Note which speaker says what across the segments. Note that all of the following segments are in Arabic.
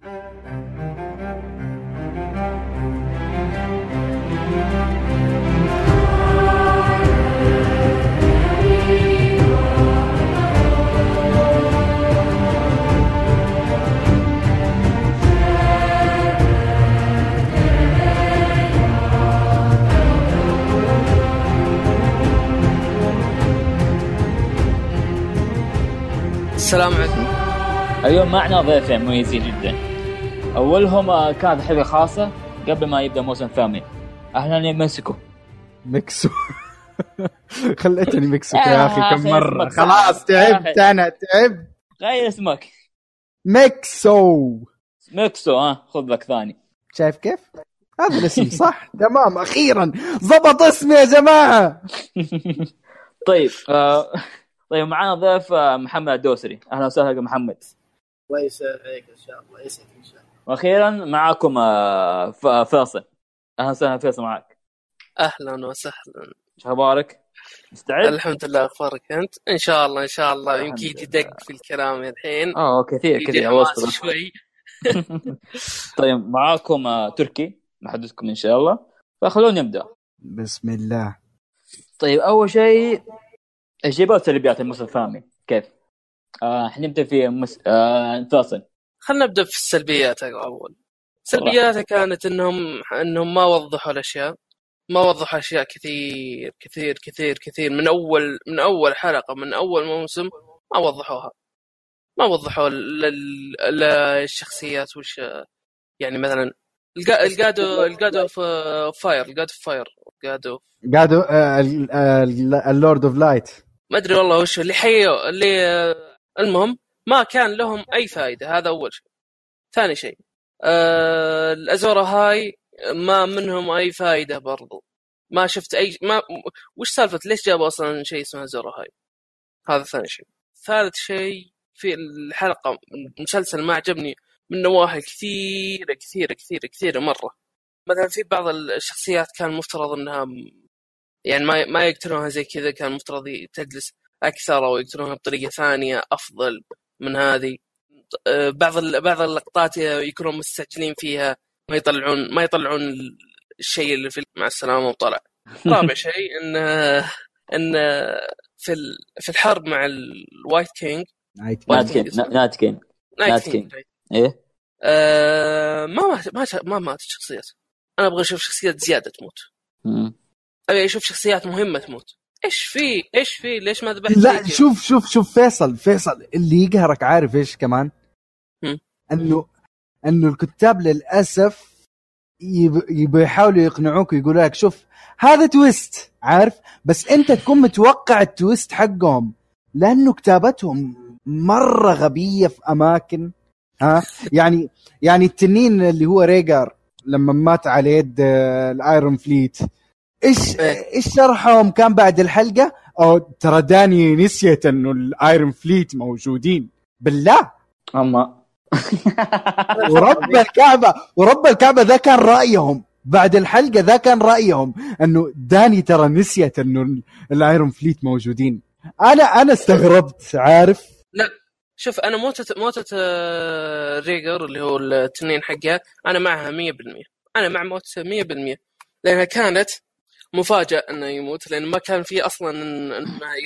Speaker 1: السلام عليكم.
Speaker 2: اليوم معنا ضيفين مميزين جدا. أولهم آه، كانت حلقه خاصة قبل ما يبدأ الموسم الثامن أهلا يا مكسيكو.
Speaker 3: مكسو. خليتني مكسو
Speaker 2: يا
Speaker 3: يا
Speaker 2: أخي
Speaker 3: كم
Speaker 2: مرة.
Speaker 3: خلاص.
Speaker 2: يا
Speaker 3: تعبت. أنا تعبت.
Speaker 2: غير اسمك.
Speaker 3: مكسو.
Speaker 2: مكسو ها خذ لك ثاني.
Speaker 3: شايف كيف؟ هذا الاسم صح؟ تمام أخيرا. ضبط اسمي يا جماعة.
Speaker 2: طيب آه طيب معنا ضيف آه، محمد الدوسري. أهلا وسهلا يا محمد.
Speaker 1: الله يسهل عليك إن شاء الله. يسعدك ان شاء الله
Speaker 2: وأخيرا معاكم آه، ف- فيصل. أهلا وسهلا فيصل معك.
Speaker 1: أهلا وسهلا.
Speaker 2: إيش أخبارك؟ مستعد؟
Speaker 1: الحمد لله أخبارك أنت؟ إن شاء الله إن شاء الله. يمكن
Speaker 2: لله.
Speaker 1: يدق في الكلام الحين.
Speaker 2: آه كثير
Speaker 1: يجي
Speaker 2: كثير.
Speaker 1: شوي.
Speaker 2: طيب معاكم آه، تركي. محدثكم إن شاء الله. فخلونا نبدأ.
Speaker 3: بسم الله.
Speaker 2: طيب أول شيء ايجابيات وسلبيات الموسم الثامن كيف؟ آه حنبدا في مس... آه فاصل
Speaker 1: خلينا نبدأ في السلبيات اول سلبياتها كانت انهم إنهم ما وضحوا الأشياء. ما وضحوا أشياء كثير كثير كثير كثير. من اول من أول حلقة من أول موسم ما وضحوها. ما وضحوا لل- للشخصيات وش يعني مثلا الجا- الجادو الجادو اوف فاير الجادو اوف فاير الجادو
Speaker 3: قاعدوا آه، ال- آه، ال- اللورد اوف لايت
Speaker 1: ما أدري والله وش اللي حيوا اللي آه، المهم ما كان لهم أي فائده هذا أول شيء. ثاني شيء آه الازورا هاي ما منهم أي فائده برضو. ما شفت أي ما وش سالفة ليش جابوا أصلا شيء اسمه ازورا هاي؟ هذا ثاني شيء. ثالث شيء في الحلقة المسلسل ما عجبني من نواحي كثيرة كثيرة كثيرة كثيرة مرة. مثلا في بعض الشخصيات كان مفترض إنها يعني ما ما يقتلونها زي كذا كان مفترض تجلس أكثر أو يقتلونها بطريقة ثانية أفضل. من هذه. آه، بعض بعض اللقطات يكونوا مستعجلين فيها ما يطلعون ما يطلعون الشيء اللي في مع السلامة وطلع. رابع شيء إن إن في ال- في الحرب مع ال
Speaker 3: White
Speaker 1: King
Speaker 2: Night
Speaker 1: King اسمه.
Speaker 2: Night
Speaker 1: King
Speaker 2: Night
Speaker 1: Night
Speaker 2: King إيه؟
Speaker 1: آه، ما مات ما ما ماتت شخصيات. أنا أبغى أشوف شخصيات زيادة تموت. أبي أشوف شخصيات مهمة تموت. إيش في؟ إيش في؟ ليش ما ذبحت
Speaker 3: لا
Speaker 1: كذا؟
Speaker 3: شوف شوف شوف فيصل فيصل اللي يقهرك عارف إيش كمان؟ إنه إنه الكتاب للأسف يب- يبغوا يحاولوا يقنعوك ويقولوا لك شوف هذا twist عارف؟ بس أنت تكون متوقع ال twist حقهم لأنه كتابتهم مرة غبية في أماكن ها؟ يعني يعني التنين اللي هو ريجر لما مات على يد آه، ال Iron Fleet
Speaker 1: إيش.
Speaker 3: إيش شرحهم كان بعد الحلقة؟ أو ترى داني نسيت إنه ال Iron Fleet موجودين. بالله.
Speaker 2: أما.
Speaker 3: ورب الكعبة ورب الكعبة ذا كان رأيهم. بعد الحلقة ذا كان رأيهم. إنه داني ترى نسيت إنه ال- ال Iron Fleet موجودين. أنا أنا استغربت عارف؟
Speaker 1: شوف أنا موتة موتة آه، ريجر اللي هو التنين حقها. أنا معها 100% أنا مع موتة 100% لأنها كانت مفاجأة إنه يموت لأن ما كان في أصلا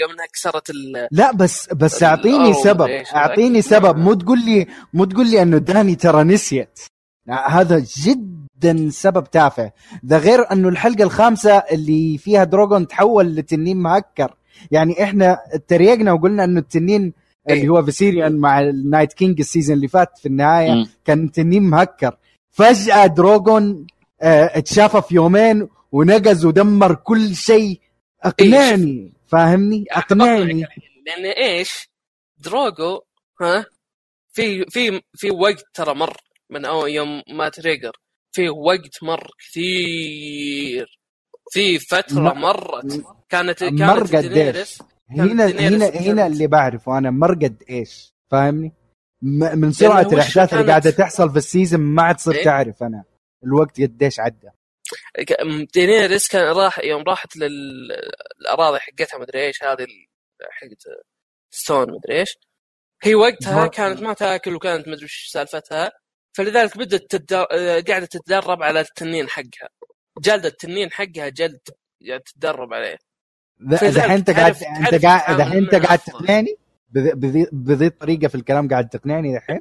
Speaker 1: يوم إنها كسرت ال
Speaker 3: لا بس بس
Speaker 1: أعطيني
Speaker 3: سبب؟ أعطيني سبب مو تقول لي مو تقول لي إنه داني ترى نسيت هذا جدا سبب تافه ده غير إنه الحلقة الخامسة اللي فيها دروجون تحول لتنين مهكر يعني إحنا تريقنا وقلنا إنه التنين اللي
Speaker 1: إيه.
Speaker 3: هو فيسيريون مع ال Night King ال season اللي فات في النهاية
Speaker 2: مم.
Speaker 3: كان تنين مهكر فجأة دروجون آه اتشافى في يومين ونقز ودمر كل شيء. أقنعني فاهمني؟ أقنعني.
Speaker 1: لأن إيش؟ دروجون ها؟ في في في وقت ترى مر من أول يوم مات ريجر في وقت مر كثير. في فترة
Speaker 3: ما-
Speaker 1: مرت. كانت
Speaker 3: مر
Speaker 1: كانت
Speaker 3: قديش؟
Speaker 1: دينيرس
Speaker 3: هنا هنا هنا اللي بعرفه أنا مرقد إيش؟ فاهمني؟ من
Speaker 1: سرعة
Speaker 3: الأحداث اللي قاعدة تحصل في ال season ما عاد صرت
Speaker 1: إيه؟
Speaker 3: تعرف أنا. الوقت قديش عدى.
Speaker 1: دينيرس كان راح يوم راحت للأراضي حقتها مدري إيش هذه حقت ستون مدري إيش. هي وقتها كانت ما تاكل وكانت مدري إيش سالفتها. فلذلك بدت تدر... قاعدة تتدرب على التنين حقها. جلد التنين حقها جلد يعني تتدرب عليه.
Speaker 3: دحين انت قاعد انت قاعد
Speaker 1: تتعامل
Speaker 3: دحين انت قاعد. تقنعني؟ بذي- بذي بذي الطريقة في الكلام قاعد تقنعني دحين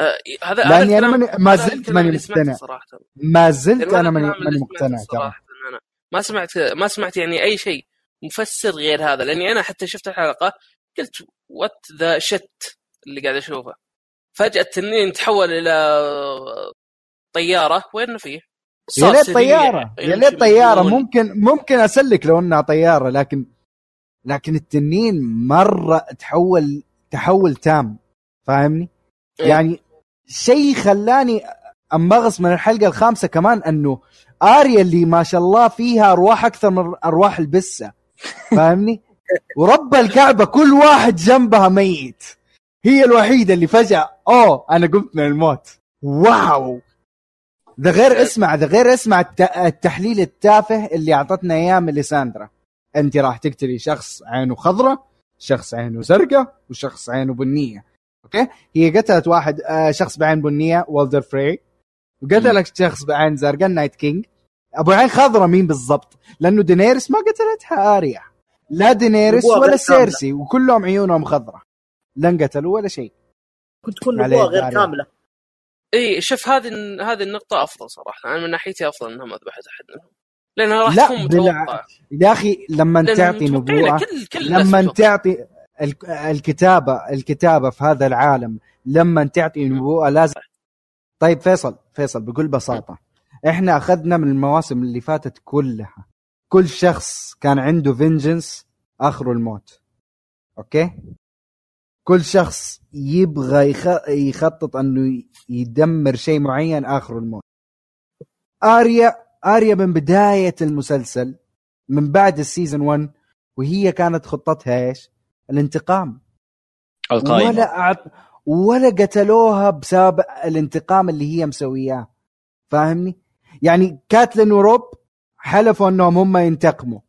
Speaker 1: آه، هذا هذا
Speaker 3: لاني
Speaker 1: أنا
Speaker 3: ماني- ما زلت ماني مقتنع.
Speaker 1: صراحة.
Speaker 3: ما زلت
Speaker 1: يعني أنا
Speaker 3: ماني ماني مقتنع ترى.
Speaker 1: صراحة أنا ما سمعت ما سمعت يعني أي شيء مفسر غير هذا لأني أنا حتى شفت الحلقة قلت what the shit اللي قاعد أشوفه. فجأة التنين تحول إلى طيارة وين فيه؟
Speaker 3: يا ليت طيارة يا
Speaker 1: يمشي
Speaker 3: ليت
Speaker 1: طيارة.
Speaker 3: ممكن ممكن أسلك لو إنها طيارة لكن لكن التنين مرة تحول تحول تام. فاهمني؟
Speaker 1: إيه.
Speaker 3: يعني شيء خلاني انبغص من الحلقة الخامسة كمان أنه آريا اللي ما شاء الله فيها أرواح أكثر من أرواح البسة. فاهمني؟ ورب الكعبة كل واحد جنبها ميت. هي الوحيدة اللي فجأة أوه أنا قمت من الموت. واو! ده غير اسمع ده غير اسمع الت- التحليل التافه اللي أعطتنا إياه ميليساندرا أنت راح تقتلي شخص عينه خضراء شخص عينه زرقاء وشخص عينه بنية. okay؟ هي قتلت واحد آه شخص بعين بنية والدر فراي. وقتلت شخص بعين زرقاء Night King. أبو عين خضراء مين بالضبط؟ لأنه دينيرس ما قتلتها آريا. لا دينيرس ولا. سيرسي وكلهم عيونهم خضراء لا انقتلوا ولا شيء.
Speaker 4: كنت تكون نبوءة غير
Speaker 3: عليه.
Speaker 4: كاملة.
Speaker 1: إي شوف هذه هذه النقطة أفضل صراحة. أنا من ناحيتي أفضل إنها ما ذبحت أحد منهم. لأنها راح
Speaker 3: لا،
Speaker 1: تكون
Speaker 3: بالع-
Speaker 1: متوقعة
Speaker 3: يا أخي لما تعطي نبوءه
Speaker 1: كل كل
Speaker 3: لما. تعطي الكتابة الكتابة في هذا العالم لما تعطي نبوءة لازم طيب فيصل فيصل بكل بساطة إحنا أخذنا من المواسم اللي فاتت كلها. كل شخص كان عنده vengeance آخره الموت. okay؟ كل شخص يبغى يخ... يخطط إنه يدمر شيء معين آخره الموت. آريا آريا من بداية المسلسل من بعد ال season 1 وهي كانت خطتها إيش؟ الانتقام.
Speaker 2: القائمة.
Speaker 3: ولا أعط... ولا قتلوها بسبب الانتقام اللي هي مسوياه. فاهمني؟ يعني كاتلين وروب حلفوا إنهم هم ينتقموا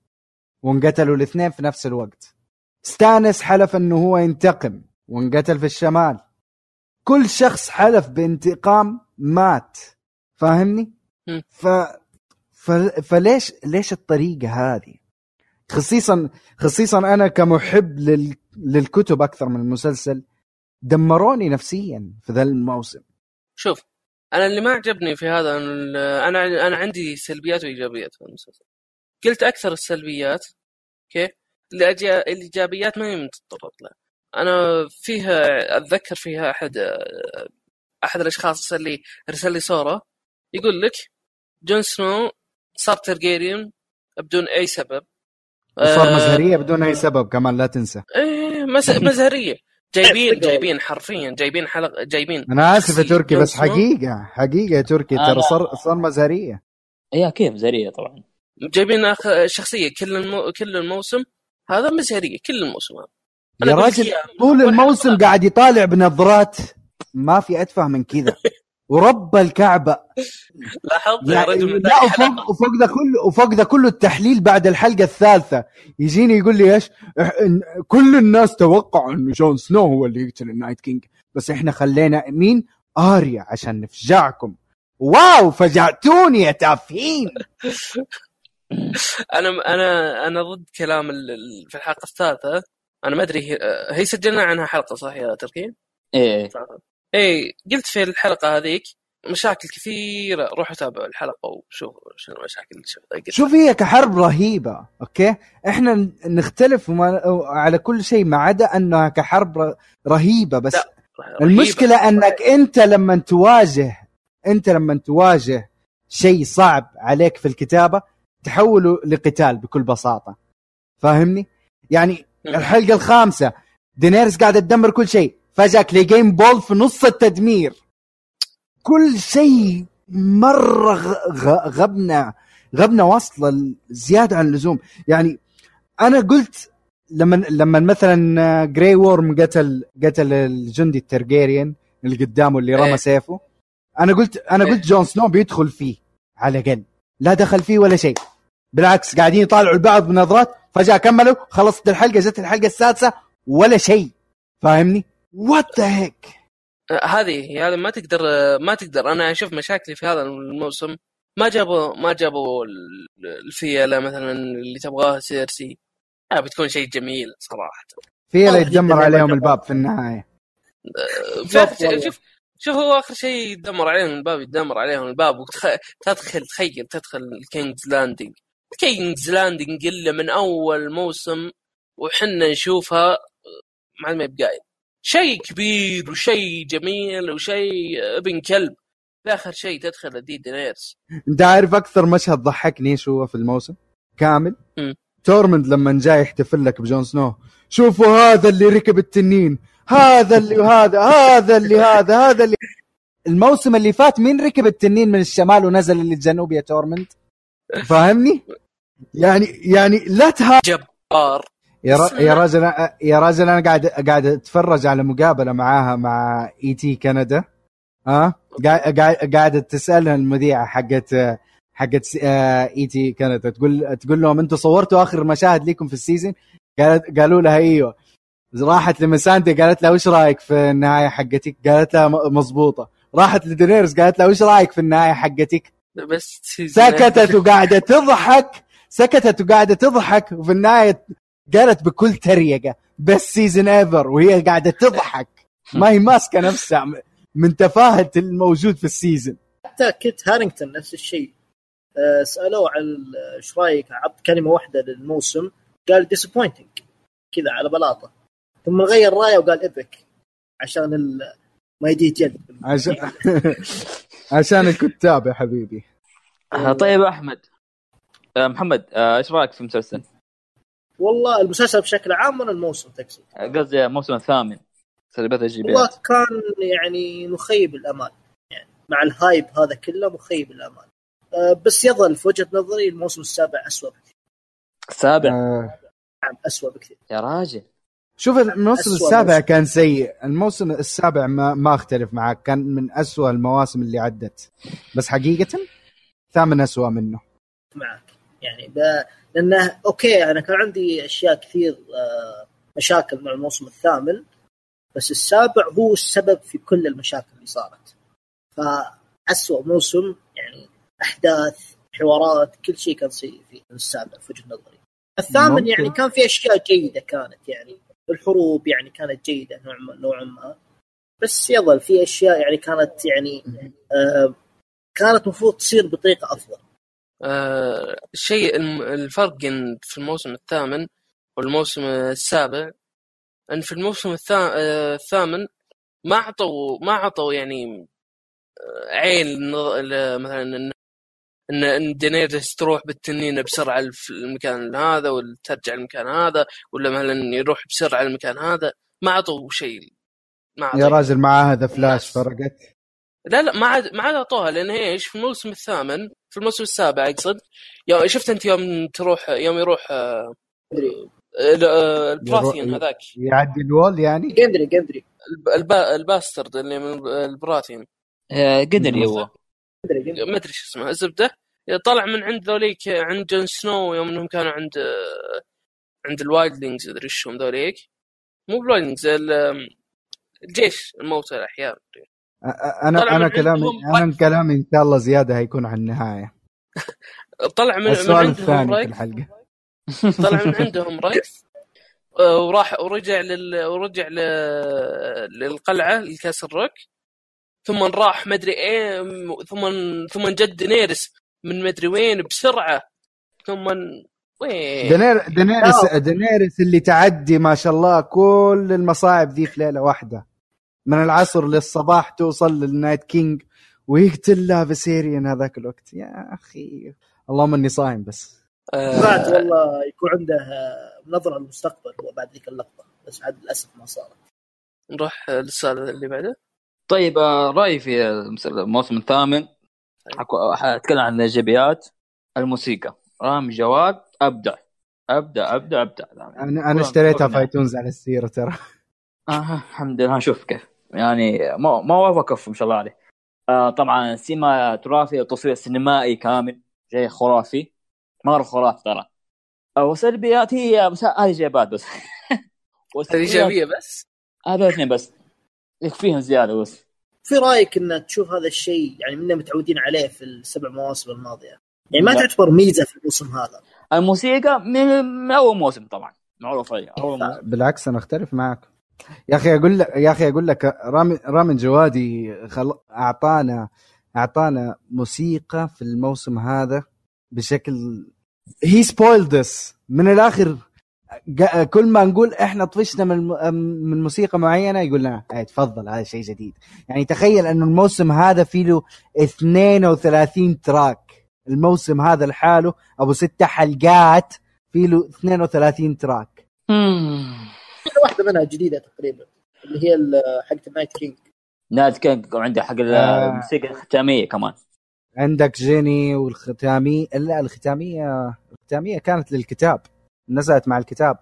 Speaker 3: وانقتلوا الاثنين في نفس الوقت. ستانس حلف إنه هو ينتقم وانقتل في الشمال. كل شخص حلف بانتقام مات. فاهمني؟ ف... ف... فليش ليش الطريقة هذه؟ خصيصا خصيصا أنا كمحب لل... للكتب أكثر من المسلسل دمروني نفسيا في ذا الموسم.
Speaker 1: شوف أنا اللي ما عجبني في هذا أنا أنا عندي سلبيات وإيجابيات في المسلسل. قلت أكثر السلبيات okay؟ الأجي- الإيجابيات ما متطرق لها أنا فيها أتذكر فيها أحد أحد الأشخاص اللي أرسل لي صورة يقول لك جون سنو صار ترجيريون بدون أي سبب.
Speaker 3: وصار
Speaker 1: آه،
Speaker 3: مزهرية بدون أي سبب كمان لا تنسى.
Speaker 1: إيه مز... مزهرية. جايبين جايبين حرفيا جايبين حلقه جايبين
Speaker 3: أنا آسف يا تركي بس. حقيقة حقيقة يا تركي ترى صار صار مزهرية.
Speaker 2: هي كيف زريه طبعا.
Speaker 1: جايبين أخ... شخصية كل المو... كل الموسم. هذا مزهرية كل الموسم هذا.
Speaker 3: يا راجل. طول الموسم. قاعد يطالع بنظرات. ما في أتفه من كذا. ورب الكعبة
Speaker 1: لاحظت يا
Speaker 3: يعني
Speaker 1: رجل من
Speaker 3: لا وفوق. وفوق ذا كله وفوق ذا كله التحليل بعد الحلقة الثالثة يجيني يقول لي إيش؟ كل الناس توقعوا انه جون سنو هو اللي يقتل ال Night King بس إحنا خلينا مين؟ آريا عشان نفجعكم wow فجعتوني يا تافهين
Speaker 1: أنا أنا أنا ضد كلام في الحلقة الثالثة أنا ما أدري هي, هي سجلنا عنها حلقة صح يا تركي؟
Speaker 2: إيه
Speaker 1: اي قلت في الحلقة هذيك مشاكل كثيرة روحوا تابعوا الحلقة وشوفوا شنو المشاكل اللي شو-
Speaker 3: شوف هي كحرب رهيبة أوكي؟ إحنا نختلف وما على كل شيء ما عدا أنها كحرب رهيبة بس
Speaker 1: لا، رهيبة.
Speaker 3: المشكلة أنك أنت لما تواجه أنت لما تواجه شيء صعب عليك في الكتابة تحوله لقتال بكل بساطة. فاهمني؟ يعني. الحلقة الخامسة دينيرس قاعدة تدمر كل شيء. فجأة Cleganebowl في نص التدمير. كل شيء مرة غباء غباء واصلة زيادة عن اللزوم. يعني أنا قلت لما لما مثلا جراي وورم قتل قتل الجندي الترجيريان اللي قدامه اللي رمى
Speaker 1: إيه.
Speaker 3: سيفه. أنا قلت أنا
Speaker 1: إيه.
Speaker 3: قلت جون سنو بيدخل فيه على الأقل. لا دخل فيه ولا شيء. بالعكس قاعدين يطالعوا البعض بنظرات. فجأة كملوا خلصت الحلقة جت الحلقة السادسة ولا شيء. فاهمني؟ what the heck
Speaker 1: آه، هذه هذه ما تقدر آه، ما تقدر. أنا أشوف مشاكلي في هذا الموسم. ما جابوا ما جابوا ال- الفيلة مثلا اللي تبغاها سيرسي. آه بتكون شيء جميل صراحة.
Speaker 3: في اللي
Speaker 4: واضح جداً
Speaker 3: يتدمر عليهم. الباب في
Speaker 1: النهاية.
Speaker 4: والله.
Speaker 1: شوف شوف. هو آخر شيء يدمر عليهم الباب يدمر عليهم. الباب وتدخل تخيل تدخل ال King's Landing ال King's Landing إلا من أول موسم وحنا نشوفها ما ما بقايل شيء كبير وشيء جميل وشيء ابن كلب. آخر شيء تدخل دي دينيرس
Speaker 3: انت عارف أكثر مشهد ضحكني إيش هو في الموسم؟ كامل. تورمند لما جاي يحتفل لك بجون سنو شوفوا هذا اللي ركب التنين هذا اللي هذا هذا اللي هذا هذا اللي الموسم اللي فات مين ركب التنين من الشمال ونزل للجنوب يا تورمند؟ فاهمني؟ يعني يعني لا تها
Speaker 1: جبار.
Speaker 3: يا, را... يا
Speaker 1: أنا-
Speaker 3: راجل يا راجل أنا قاعد قاعد أتفرج على مقابلة معاها مع اي تي كندا. ها؟ قاعد قاعد قاعد تسألها المذيعة حقت حقت ET Canada. تقول تقول لهم أنتم صورتوا آخر مشاهد لكم في ال season قالت قالوا لها أيوه. راحت لميساندي قالت لها وش رأيك في النهاية حقتك؟ قالت لها مضبوطة. راحت لدينيرس قالت لها وش رأيك في النهاية حقتك؟
Speaker 1: بس
Speaker 3: سكتت وقاعدة تضحك سكتت وقاعدة تضحك وفي النهاية قالت بكل تريقة best season ever وهي قاعدة تضحك. ما هي ماسكة نفسها من تفاهة الموجود في ال season
Speaker 4: حتى كيت هارينغتون نفس الشيء. آه، سألوه عن إيش رأيك؟ عط كلمة واحدة للموسم. قال disappointing كذا على بلاطة. ثم غير رأيه وقال epic عشان ال- ما يجي جد
Speaker 3: عشان عشان الكتاب يا حبيبي.
Speaker 2: آه، طيب أحمد. آه، محمد إيش رأيك في المسلسل؟
Speaker 4: والله المسلسل بشكل عام ولا الموسم تقصد؟
Speaker 2: قصدي الموسم الثامن. سلبت الجي بي
Speaker 4: والله كان يعني مخيب الامال يعني مع ال hype هذا كله مخيب الامال آه، بس يظل في وجهة نظري الموسم السابع اسوء بكثير.
Speaker 2: السابع؟
Speaker 3: آه.
Speaker 4: نعم اسوء بكثير.
Speaker 2: يا راجل.
Speaker 3: شوف الموسم السابع
Speaker 4: موسم.
Speaker 3: كان سيء. الموسم السابع ما, ما أختلف معك. كان من أسوأ المواسم اللي عدت. بس حقيقة ثامن أسوأ منه.
Speaker 4: معك. يعني ب... لأنه okay أنا كان عندي أشياء كثير آه، مشاكل مع الموسم الثامن بس السابع هو السبب في كل المشاكل اللي صارت. فأسوأ موسم يعني أحداث حوارات كل شيء كان سيء في السابع في وجهة نظري. الثامن
Speaker 3: ممكن.
Speaker 4: يعني كان في أشياء جيدة كانت يعني الحروب يعني كانت جيدة نوع ما نوعا ما. بس يظل في أشياء يعني كانت يعني آه كانت المفروض تصير بطريقة
Speaker 1: أفضل. الشيء الم- الفرق في الموسم الثامن والموسم السابع إن في الموسم آه، الثامن ما اعطوا ما اعطوا يعني آه، عين مثلا ان ان دينيريس تروح بالتنين بسرعة في المكان هذا ولا ترجع المكان هذا ولا مثلا يروح بسرعة المكان هذا ما اعطوا شيء ما
Speaker 3: يا راجل معاه هذا فلاش. فرقت
Speaker 1: لا لا ما عاد ما عاد أعطوها لأن هي إيش في الموسم الثامن في الموسم السابع أقصد يوم شفت أنت يوم تروح يوم يروح آه، آه، البراثيون هذاك.
Speaker 3: يعدي ال wall يعني؟
Speaker 4: جندري جندري
Speaker 1: الب- البا ال bastard اللي من البراثيون.
Speaker 2: آه، قدر هو.
Speaker 1: ما أدري شو اسمه الزبدة. طلع من عند ذوليك عند جون سنو يوم إنهم كانوا عند عند ال wildlings أدري إيش هم ذوليك. مو بوايلدلينجز ال- الجيش الموتى الأحياء
Speaker 3: أنا
Speaker 1: أنا
Speaker 3: كلامي أنا كلامي إن شاء الله زيادة هيكون عن النهاية.
Speaker 1: طلع من, من
Speaker 3: السؤال
Speaker 1: عندهم
Speaker 3: الثاني في الحلقة.
Speaker 1: طلع من عندهم ريث آه، وراح ورجع لل ورجع ل... للقلعة لكاس الروك. ثم راح مدري إيه ثم ثم جد دينيرس من مدري وين بسرعة. ثم وين؟
Speaker 3: دينير دينيرس دينيرس اللي تعدي ما شاء الله كل المصاعب ذي في ليلة واحدة. من العصر للصباح توصل لل Night King ويقتل لها فيسيريان هذاك الوقت. يا أخي. اللهم إني صايم بس.
Speaker 4: بعد
Speaker 1: آه
Speaker 4: والله يكون عنده نظرة للمستقبل هو بعد ذيك اللقطة. بس عاد للأسف ما صارت.
Speaker 1: نروح للسؤال اللي بعده.
Speaker 2: طيب آه، رأيي في الموسم الثامن. حكو- حاتكلم عن الإيجابيات. الموسيقى. رامي جواد أبدع. أبدع أبدع أبدع.
Speaker 3: أنا أنا اشتريتها في ايتونز على السيرة ترى.
Speaker 2: آه الحمد لله. نشوف كيف. يعني ما ما وقف ما شاء الله عليه آه طبعا سينما تراثي وتصوير سينمائي كامل شيء خرافي. مره خرافي ترى. آه وسلبيات هي بس هذه ايجابيات بس.
Speaker 1: هذه إيجابية بس؟
Speaker 2: هذا الاثنين بس. يكفيهم زيادة بس.
Speaker 4: في رأيك إن تشوف هذا الشيء يعني منا متعودين عليه في السبع مواسم الماضية؟ يعني ما
Speaker 2: لا.
Speaker 4: تعتبر ميزة في الموسم هذا.
Speaker 2: الموسيقى من, من أول موسم طبعا. معروف عليه أول موسم.
Speaker 3: بالعكس أنا أختلف معك. يا أخي أقول لك يا أخي أقول لك رامي رامي جوادي خل... اعطانا أعطانا موسيقى في الموسم هذا بشكل هي سبويلد من الآخر كل ما نقول إحنا طفشنا من من موسيقى معينة يقول لنا "هاك تفضل هذا شيء جديد. يعني تخيل إنه الموسم هذا فيه له 32 track. الموسم هذا لحاله أبو ستة حلقات فيه له 32 track.
Speaker 4: في واحدة منها جديدة تقريبا اللي هي حقت ال Night
Speaker 2: King Night King وعنده حق
Speaker 3: آه.
Speaker 2: الموسيقى الختامية كمان.
Speaker 3: عندك Jenny والختامية لا الختامية الختامية كانت للكتاب نزلت مع الكتاب.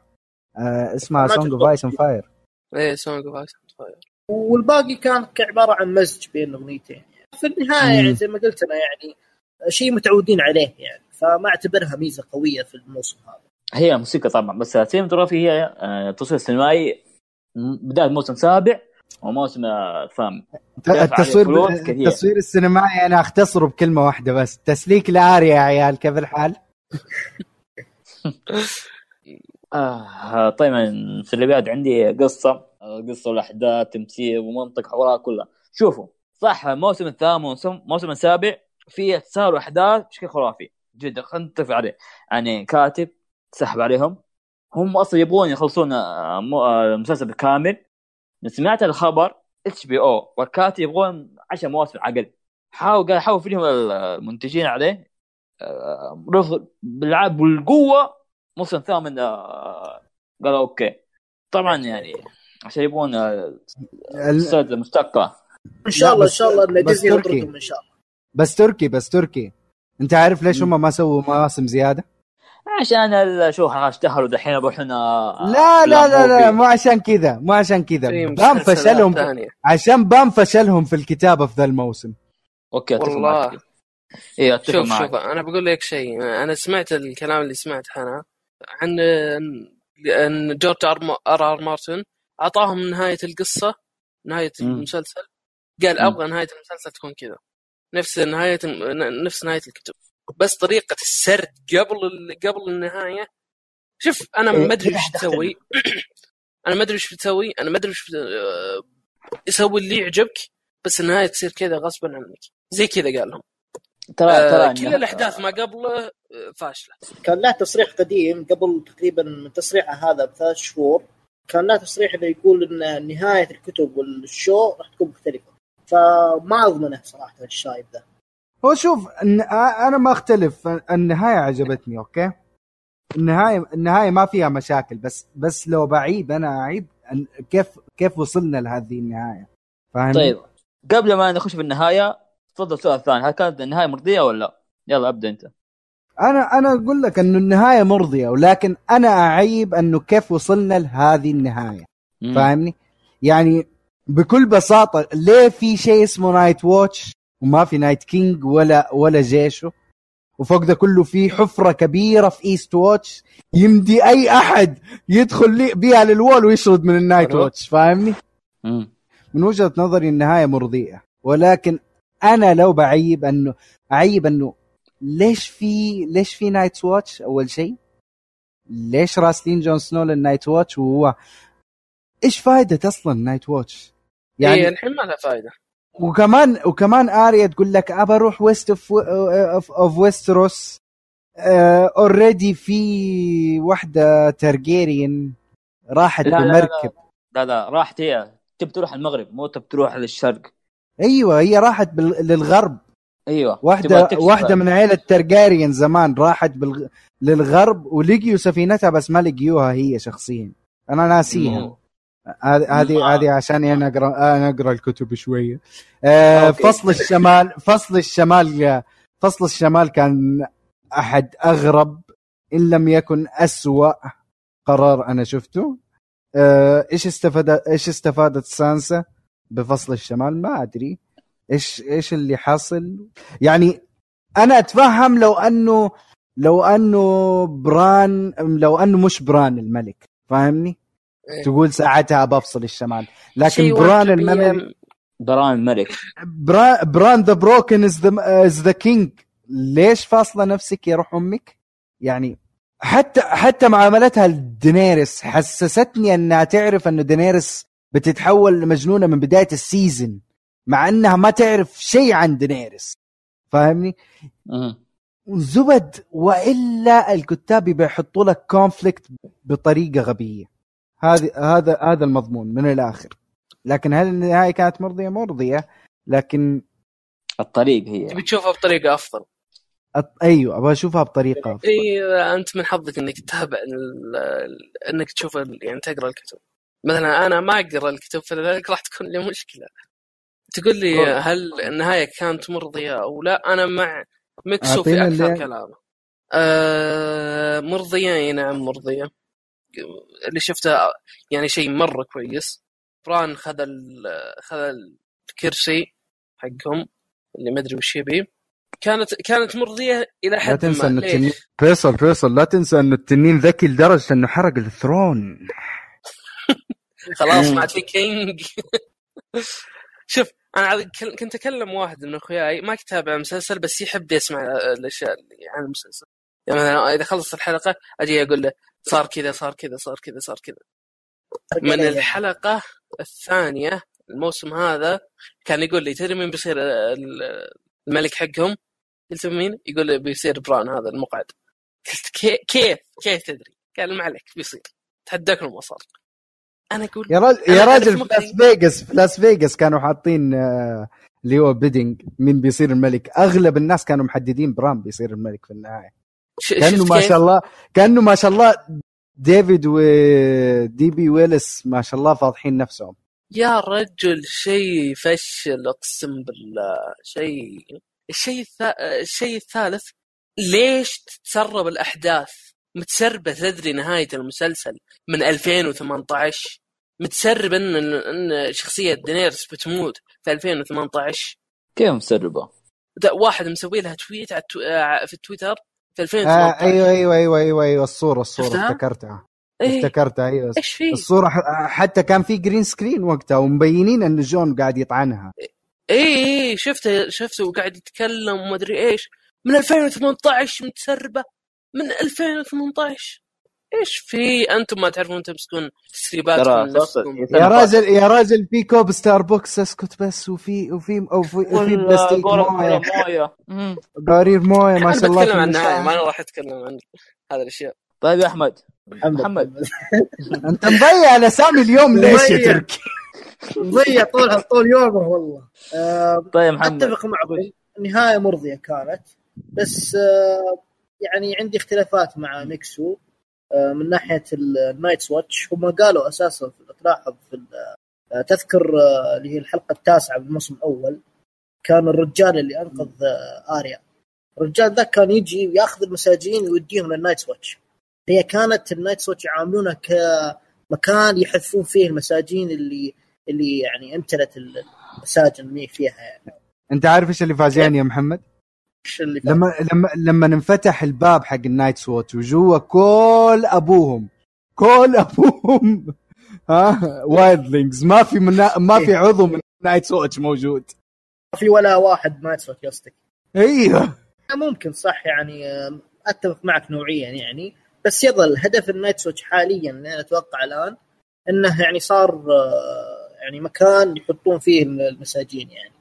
Speaker 3: آه اسمها Song
Speaker 4: of.
Speaker 3: Ice and Fire
Speaker 1: إيه Song of Ice
Speaker 4: والباقي كان عبارة عن مزج بين أغنيتين. في النهاية
Speaker 3: مم.
Speaker 4: يعني زي ما قلت أنا يعني شيء متعودين عليه يعني فما أعتبرها ميزة قوية في الموسم هذا.
Speaker 2: هي موسيقى طبعا بس cinematography هي آه، تصوير سينمائي م- بداية موسم سابع وموسم آه، ثامن
Speaker 3: التصوير. التصوير السينمائي أنا أختصره بكلمة واحدة بس تسليك العارية يا عيال كيف الحال؟
Speaker 2: آه طيب في اللي بعد عندي قصة آه، قصة والأحداث تمثيل ومنطق حوارات كلها شوفوا صح الموسم الثامن الموسم السابع فيه تسارع احداث بشكل خرافي جدا خلينا نتفق عليه يعني كاتب سحب عليهم. هم أصلا يبغون يخلصون آه، مو- آه، المسلسل بالكامل سمعت الخبر إتش بي أو والكاتب يبغون 10 مواسم على الأقل. حاول قال حاول فيهم المنتجين عليه. آه، رفض بالعاب بالقوة. موسم ثامن آه، قالوا أوكي. طبعا يعني عشان يبغون آه،
Speaker 3: ال-
Speaker 2: السد مشتقه
Speaker 4: إن شاء الله
Speaker 3: إن
Speaker 4: شاء الله ان
Speaker 3: بس
Speaker 4: ديزني
Speaker 3: تركي.
Speaker 4: يطردهم إن شاء الله.
Speaker 3: بس تركي بس تركي. أنت عارف ليش هم ما سووا مواسم زيادة؟
Speaker 2: عشان ال- شو اشتهروا دحين يروحون آه،
Speaker 3: لا لا لا لا. مو عشان كذا مو عشان كذا. بام فشلهم
Speaker 1: ثانية.
Speaker 3: عشان بام فشلهم في الكتابة في ذا الموسم.
Speaker 2: okay أتفق
Speaker 1: والله.
Speaker 2: معك. اي أتفق
Speaker 1: شوف
Speaker 2: معك.
Speaker 1: شوف أنا بقول لك شيء. أنا سمعت الكلام اللي سمعته أنا عن ان جورج آر آر, آر مارتن. أعطاهم نهاية القصة نهاية
Speaker 2: مم.
Speaker 1: المسلسل. قال. أبغى نهاية المسلسل تكون كذا. نفس نهاية نفس نهاية الكتب. بس طريقة السرد قبل ال- قبل النهاية. شوف أنا
Speaker 2: إيه،
Speaker 1: ما أدري
Speaker 2: إيش.
Speaker 1: تسوي. أنا ما أدري إيش بتسوي أنا ما أدري إيش يسوي اللي يعجبك بس النهاية تصير كذا غصبا عنك. زي كذا قال لهم.
Speaker 2: ترى
Speaker 1: آه،
Speaker 2: ترى
Speaker 1: كل الأحداث ما قبله آه، فاشلة.
Speaker 4: كان له تصريح قديم قبل تقريبا من تصريحه هذا بثلاث شهور. كان له تصريح انه يقول إن نهاية الكتب وال show راح تكون مختلفة. فما اضمنه صراحة الشايب ذا
Speaker 3: هو شوف أنا ما أختلف. النهاية عجبتني okay؟ النهاية النهاية ما فيها مشاكل بس بس لو بعيد أنا أعيد أن- كيف كيف وصلنا لهذه النهاية. فاهم
Speaker 2: طيب. قبل ما نخش في النهاية تفضل السؤال الثاني هل كانت النهاية مرضية ولا لا؟ يلا أبدأ أنت.
Speaker 3: أنا أنا أقول لك إنه النهاية مرضية ولكن أنا أعيب إنه كيف وصلنا لهذه
Speaker 2: النهاية.
Speaker 3: فاهمني؟ يعني بكل بساطة ليه في شيء اسمه Night Watch وما في Night King ولا ولا جيشه. وفوق ده كله في حفرة كبيرة في Eastwatch يمدي أي أحد يدخل لي بيها لل Wall ويشرد من ال Night
Speaker 1: أيوه.
Speaker 3: Watch فاهمني. من وجهة نظري النهاية مرضية. ولكن أنا لو بعيب انه أعيب أنه ليش في ليش في Night Watch أول شيء؟ ليش راسلين جون سنو لل Night Watch وهو إيش فائده أصلا Night Watch
Speaker 1: يعني
Speaker 3: يعني
Speaker 1: الحين ما لها فائده
Speaker 3: وكمان وكمان آريا تقول لك ابى أروح west of of Westeros already في واحدة Targaryen راحت
Speaker 2: لا، لا، لا.
Speaker 3: بمركب
Speaker 2: لا لا راحت هي. تبي تروح المغرب مو تبي تروح للشرق.
Speaker 3: أيوه هي راحت بال... للغرب. أيوه.
Speaker 2: واحدة.
Speaker 3: واحدة من عيلة Targaryen زمان راحت بالغ... للغرب ولقيوا سفينتها بس ما لقيوها هي شخصيا. أنا ناسيها
Speaker 2: مم.
Speaker 3: هذه هذه عشان أنا اقرا أنا أقرأ الكتب شوية. آه. فصل الشمال فصل الشمال فصل الشمال كان أحد أغرب إن لم يكن أسوأ قرار أنا شفته. آه إيش استفاد إيش استفادت سانسا بفصل الشمال؟ ما أدري. إيش إيش اللي حاصل؟ يعني أنا أتفهم لو انه لو أنه بران لو أنه مش بران الملك فاهمني؟
Speaker 1: إيه.
Speaker 3: تقول ساعتها بفصل الشمال لكن بران. المملي
Speaker 2: بران الملك
Speaker 3: برا- Bran the Broken is the king ليش فاصلة نفسك يا روح أمك؟ يعني حتى حتى معاملتها لدينيرس حسستني أنها تعرف انه دينيرس بتتحول لمجنونة من بداية ال season مع أنها ما تعرف شيء عن دينيرس فاهمني؟
Speaker 2: مم.
Speaker 3: زبد وإلا الكتاب بيحطوا لك conflict بطريقة غبية هذه هذا هذا المضمون من الآخر. لكن هل النهاية كانت مرضية؟ مرضية. لكن
Speaker 2: الطريق هي.
Speaker 1: تبي تشوفها بطريقة أفضل.
Speaker 3: أط... أيوه أبغى أشوفها بطريقة
Speaker 1: اي أنت من حظك إنك تتابع إنك تشوف ال- يعني تقرأ الكتب. مثلا أنا ما أقرأ الكتب فلذلك راح تكون لي مشكلة. تقول لي
Speaker 2: والله.
Speaker 1: هل النهاية كانت مرضية أو لا؟ أنا مع مكسو في أكثر
Speaker 3: اللي-
Speaker 1: كلامه. آه مرضية أي نعم مرضية. اللي شفته يعني شيء مرة كويس. بران خذ خذ الكرسي حقهم اللي ما أدري وش يبي. كانت كانت مرضية إلى
Speaker 3: لا
Speaker 1: حد
Speaker 3: تنسى
Speaker 1: ما.
Speaker 3: انه
Speaker 1: ليش؟
Speaker 3: التنين فيصل فيصل لا تنسى انه التنين ذكي لدرجة إنه حرق ال
Speaker 1: throne.
Speaker 2: خلاص.
Speaker 1: ما عاد في king. شوف أنا كنت أكلم واحد من أخوياي ما يتابع المسلسل بس يحب يسمع الأشياء اللي عن المسلسل. يعني مثلا إذا خلصت الحلقة أجي أقول له صار كذا صار كذا صار كذا صار كذا من الحلقة الثانية الموسم هذا كان يقول لي تدري مين بيصير ال- الملك حقهم؟ قلت مين؟ يقول لي بيصير بران هذا المقعد قلت كي- كيف كيف تدري؟ قال ما عليك بيصير تحداك لو ما صار أنا أقول
Speaker 3: يا راجل يا راجل في. لاس فيغاس في لاس فيغاس كانوا حاطين اللي هو betting مين بيصير الملك أغلب الناس كانوا محددين بران بيصير الملك في النهاية
Speaker 1: كأنه
Speaker 3: ما؟ شاء الله كأنه ما شاء الله ديفيد و D.B. Weiss ما شاء الله فاضحين نفسهم
Speaker 1: يا رجل شيء فشل أقسم بالله شيء الشيء. الشيء الثالث ليش تتسرب الأحداث متسربة تدري نهاية المسلسل من 2018 متسرب ان ان شخصية دينيرس بتموت في 2018
Speaker 2: كيف مسربه؟
Speaker 1: واحد مسوي لها tweet على التو... في التويتر في
Speaker 3: آه
Speaker 1: 2018
Speaker 3: أيوه أيوه أيوه أيوه أيوه الصورة الصورة
Speaker 1: شفتها؟
Speaker 3: افتكرتها.
Speaker 1: إيه،
Speaker 3: افتكرتها أيوه.
Speaker 1: إيش في؟
Speaker 3: الصورة حتى كان في green screen وقتها ومبينين إن جون قاعد يطعنها.
Speaker 1: اي اي شفته شفته وقاعد يتكلم وما أدري إيش. من 2018 متسربة من 2018 إيش في؟ أنتم ما تعرفون تمسكون تسريباتكم نفسكم.
Speaker 2: صوت-
Speaker 3: يا راجل يا راجل في كوب ستاربكس اسكت بس وفي وفي وفي, وفي
Speaker 2: ولا
Speaker 3: بلاستيك
Speaker 2: موية.
Speaker 3: قارير موية ما شاء الله
Speaker 1: بتكلم
Speaker 3: في
Speaker 1: عن النهايه. ما أنا راح أتكلم عن هذه الأشياء.
Speaker 2: طيب يا أحمد.
Speaker 4: محمد.
Speaker 2: محمد.
Speaker 3: أنت مضيع الاسامي اليوم ليش يا. تركي؟
Speaker 4: مضيع طول طول يومه والله. آه،
Speaker 2: طيب محمد.
Speaker 4: أتفق معكم. النهاية مرضية كانت بس آه، يعني عندي اختلافات مع ميكسو من ناحية النايتس واتش هم قالوا أساسا تلاحظ في آه، تذكر آه، اللي هي الحلقة التاسعة بالموسم الأول كان الرجال اللي أنقذ آه، آريا. الرجال ذا كان يجي وياخذ المساجين ويوديهم لل Night's Watch هي كانت ال Night's Watch يعاملونها كمكان يحذفون فيه المساجين اللي اللي يعني أمتلت المساجن اللي فيها يعني.
Speaker 3: أنت عارف إيش اللي فاجئني يا محمد؟
Speaker 4: اللي
Speaker 3: لما لما لما انفتح الباب حق ال Night's Watch وجوا كل أبوهم. كل أبوهم. ها؟ Wildlings ما في منا... ما في عضو من Night's Watch موجود.
Speaker 4: في ولا واحد ما يسوى قصدك
Speaker 3: أيوه.
Speaker 4: ممكن صح يعني أتفق معك نوعيا يعني بس يظل هدف ال Night's Watch حاليا اللي أنا أتوقع الآن إنه يعني صار آه، يعني مكان يحطون فيه المساجين يعني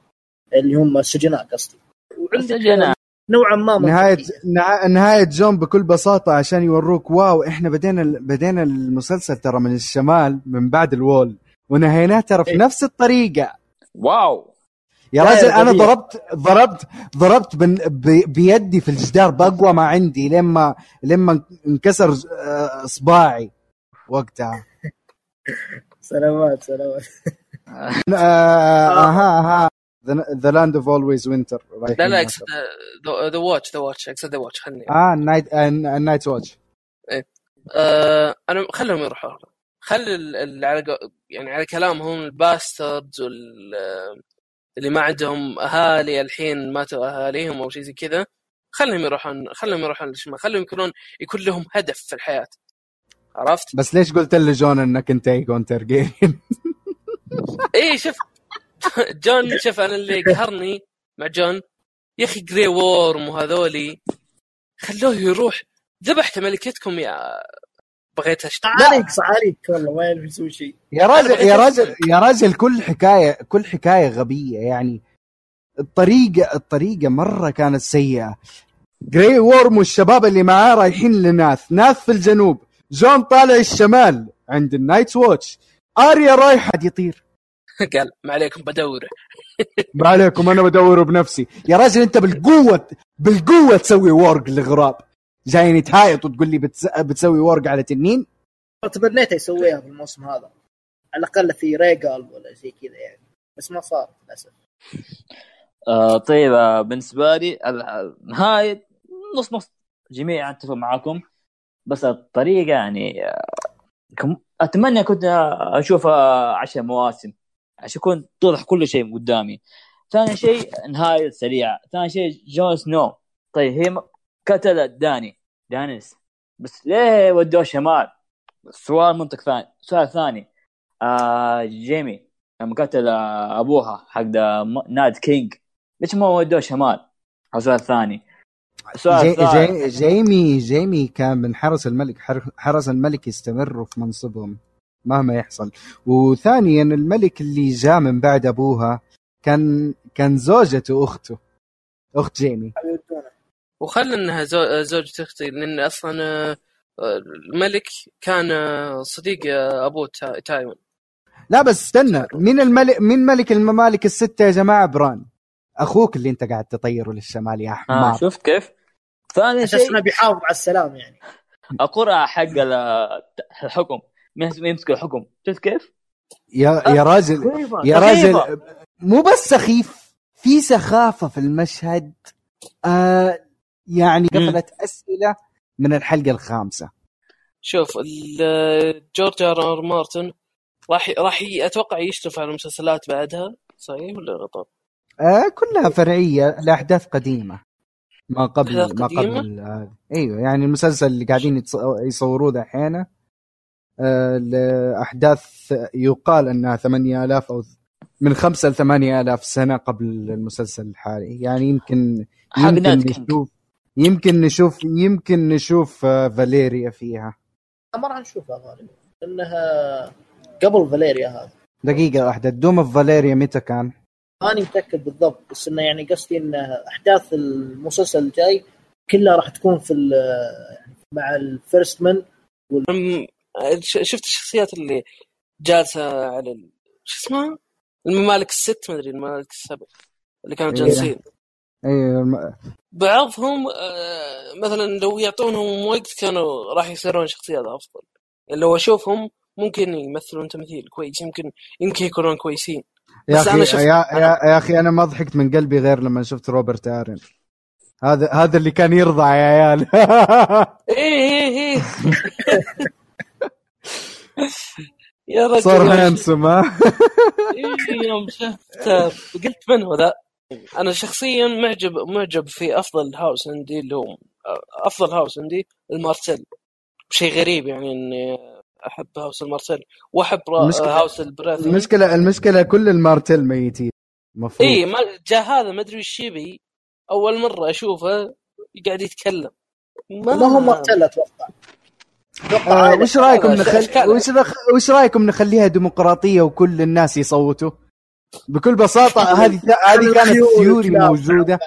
Speaker 4: اللي هم السجناء قصدي. وعندك
Speaker 2: السجناء.
Speaker 4: نوعا ما
Speaker 3: نهاية
Speaker 4: منطقية.
Speaker 3: نها- نهاية جون بكل بساطة عشان يوروك wow إحنا بدينا بدينا المسلسل ترى من الشمال من بعد ال Wall ونهيناه ترى في
Speaker 4: إيه.
Speaker 3: نفس الطريقة
Speaker 2: wow
Speaker 3: يا
Speaker 4: يا أنا.
Speaker 3: ضربت ضربت ضربت بن بي- بيدي في الجدار باقوى ما عندي لما لما انكسر آه، اصبعي وقتها
Speaker 4: سلامات سلامات
Speaker 3: آه، أها أها the Land of Always Winter
Speaker 1: لا لا اقصد the Watch the Watch اقصد ذا واتش خلني.
Speaker 3: آه ال Night ال Night Watch
Speaker 1: آه أنا خلهم يروحوا. خلي على يعني على كلامهم ال bastards وال اللي ما عندهم أهالي الحين ماتوا أهاليهم أو شيء زي كذا خلهم يروحون خلهم يروحون للشمال خلهم يكونون يكون لهم هدف في الحياة. عرفت؟
Speaker 3: بس ليش قلت لجون إنك أنت ايجون ترجيريان؟
Speaker 1: اي شوف جون شوف أنا اللي قهرني مع جون. يا أخي جري وورم وهذولي خلوه يروح. ذبحت ملكتكم يا بغيت اشتغل
Speaker 4: عليك عليك. والله ما يعرف يسوي شيء.
Speaker 3: يا راجل يا راجل يا راجل كل حكاية كل حكاية غبية. يعني الطريقة الطريقة مرة كانت سيئة. جري وورم والشباب اللي معاه رايحين لناث. ناث في الجنوب. جون طالع الشمال عند ال Night Watch. آريا رايحة يطير
Speaker 1: قال ما عليكم بدور.
Speaker 3: ما عليكم أنا بدور بنفسي. يا راجل أنت بالقوة بالقوة تسوي warg لغراب جايني تهايط وتقول لي بتس... بتسوي warg على تنين؟
Speaker 4: تمنيته يسويها في الموسم هذا. على الأقل في ريجال ولا زي كذا يعني. بس ما صار للأسف.
Speaker 2: آه طيب آه بالنسبة لي ال- نهايه نص نص جميع أتفق معاكم. بس الطريقة يعني آه، كم- أتمنى كنت أشوف آه، عشر مواسم. عشان يكون توضح كل شيء قدامي. ثاني شيء نهاية سريعة. ثاني شيء جون سنو. طيب هي قتلت داني. دانيس. بس ليه ودوه شمال؟ سؤال منطق ثاني. سؤال ثاني. آه جيمي لما قتل أبوها حق Mad King ليش ما ودوه شمال؟ سؤال ثاني. سؤال
Speaker 3: جي جي جيمي جيمي كان من حرس الملك حر- حرس الملك يستمروا في منصبهم. مهما يحصل. وثانيا الملك اللي جاء من بعد أبوها كان كان زوجته أخته أخت جيمي
Speaker 1: وخلى إنها زو- زوجة أختي لأن أصلا آه، آه، الملك كان آه، صديق آه، ابوه تا- تايوان
Speaker 3: لا بس استنى مين الملك مين ملك الممالك الستة يا جماعة؟ بران. أخوك اللي أنت قاعد تطيره للشمال يا
Speaker 2: آه
Speaker 3: حمار
Speaker 2: شفت كيف؟ ثاني شيء
Speaker 4: إنه بيحافظ على السلام يعني.
Speaker 2: القرعه حق ال- الحكم. يمسك الحكم شفت كيف؟
Speaker 3: يا يا راجل يا
Speaker 2: سخيفة.
Speaker 3: راجل مو بس سخيف في سخافة في المشهد آه يعني. قفلت أسئلة من الحلقة الخامسة
Speaker 1: شوف آه، جورج آر آر مارتن راح راح أتوقع يشرف على المسلسلات بعدها صحيح ولا غلط؟
Speaker 3: آه كلها فرعية لأحداث قديمة ما قبل ما؟ قبل آه أيوه يعني المسلسل اللي قاعدين يصوروه دحين آه لأحداث يقال أنها 8000 أو من 5 ل 8000 سنة قبل المسلسل الحالي. يعني يمكن يمكن نشوف يمكن نشوف يمكن نشوف آه فاليريا فيها.
Speaker 4: ما راح نشوفها غالبا. لأنها قبل فاليريا هذا
Speaker 3: دقيقة واحدة. Doom of Valyria متى كان؟
Speaker 4: ماني متأكد بالضبط بس إنه يعني قصدي إن أحداث المسلسل الجاي كلها راح تكون في ال- مع ال
Speaker 1: First ش- شفت الشخصيات اللي جالسة على ال- شو اسمها؟ الممالك الست ما أدري الممالك السبع اللي كانوا
Speaker 3: إيه.
Speaker 1: جالسين.
Speaker 3: أيوه الم-
Speaker 1: بعضهم آه، مثلا لو يعطونهم وقت كانوا راح يصيرون شخصيات أفضل. لو أشوفهم ممكن يمثلون تمثيل كويس يمكن يمكن يكونون كويسين.
Speaker 3: يا أخي
Speaker 1: أنا شفت-
Speaker 3: يا, يا, يا أخي أنا ما ضحكت من قلبي غير لما شفت روبرت ارن هذا هذا اللي كان يرضع يا عيال.
Speaker 1: إيه إيه إيه. يا رجل
Speaker 3: صار handsome ها
Speaker 1: إيه يوم شفته قلت من هو ذا؟ أنا شخصيا معجب معجب في أفضل house عندي اللي هو أفضل house عندي المارتل شيء غريب يعني إني أحب house المارتل وأحب
Speaker 3: المشكلة-
Speaker 1: house البراثي
Speaker 3: المشكلة المشكلة كل المارتل ميتين المفروض
Speaker 1: اي ما جاء هذا ما أدري وش يبي أول مرة أشوفه قاعد يتكلم. ما,
Speaker 4: ما هو مارتل أتوقع أتوقع.
Speaker 3: آه. وش
Speaker 1: رأيكم
Speaker 3: نخلي. وش, رخ... وش رأيكم نخليها ديمقراطية وكل الناس يصوتوا بكل بساطة هذه هذه كانت
Speaker 4: theory.
Speaker 3: موجودة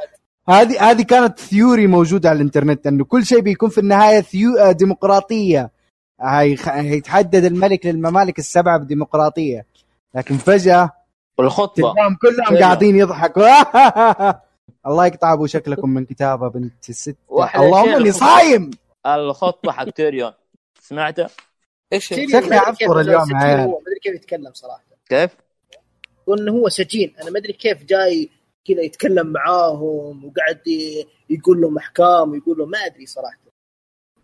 Speaker 3: هذه هذه كانت theory موجودة على الإنترنت إنه كل شيء بيكون في النهاية theo... آه، ديمقراطية هي... هيتحدد الملك للممالك السبعة بديمقراطية لكن فجأة
Speaker 2: والخطبه
Speaker 3: كلهم. قاعدين يضحكوا الله يقطع ابو شكلكم من كتابة بنت الست اللهم
Speaker 2: إني.
Speaker 3: صايم
Speaker 2: الخطبة حق تيريون سمعته؟
Speaker 4: إيش كيف
Speaker 3: عفور اليوم
Speaker 4: ما أدري كيف يتكلم صراحة.
Speaker 2: كيف؟
Speaker 4: وإنه هو سجين. أنا ما أدري كيف جاي كذا يتكلم معاهم وقاعد ي- يقول لهم أحكام ويقول لهم ما أدري صراحة.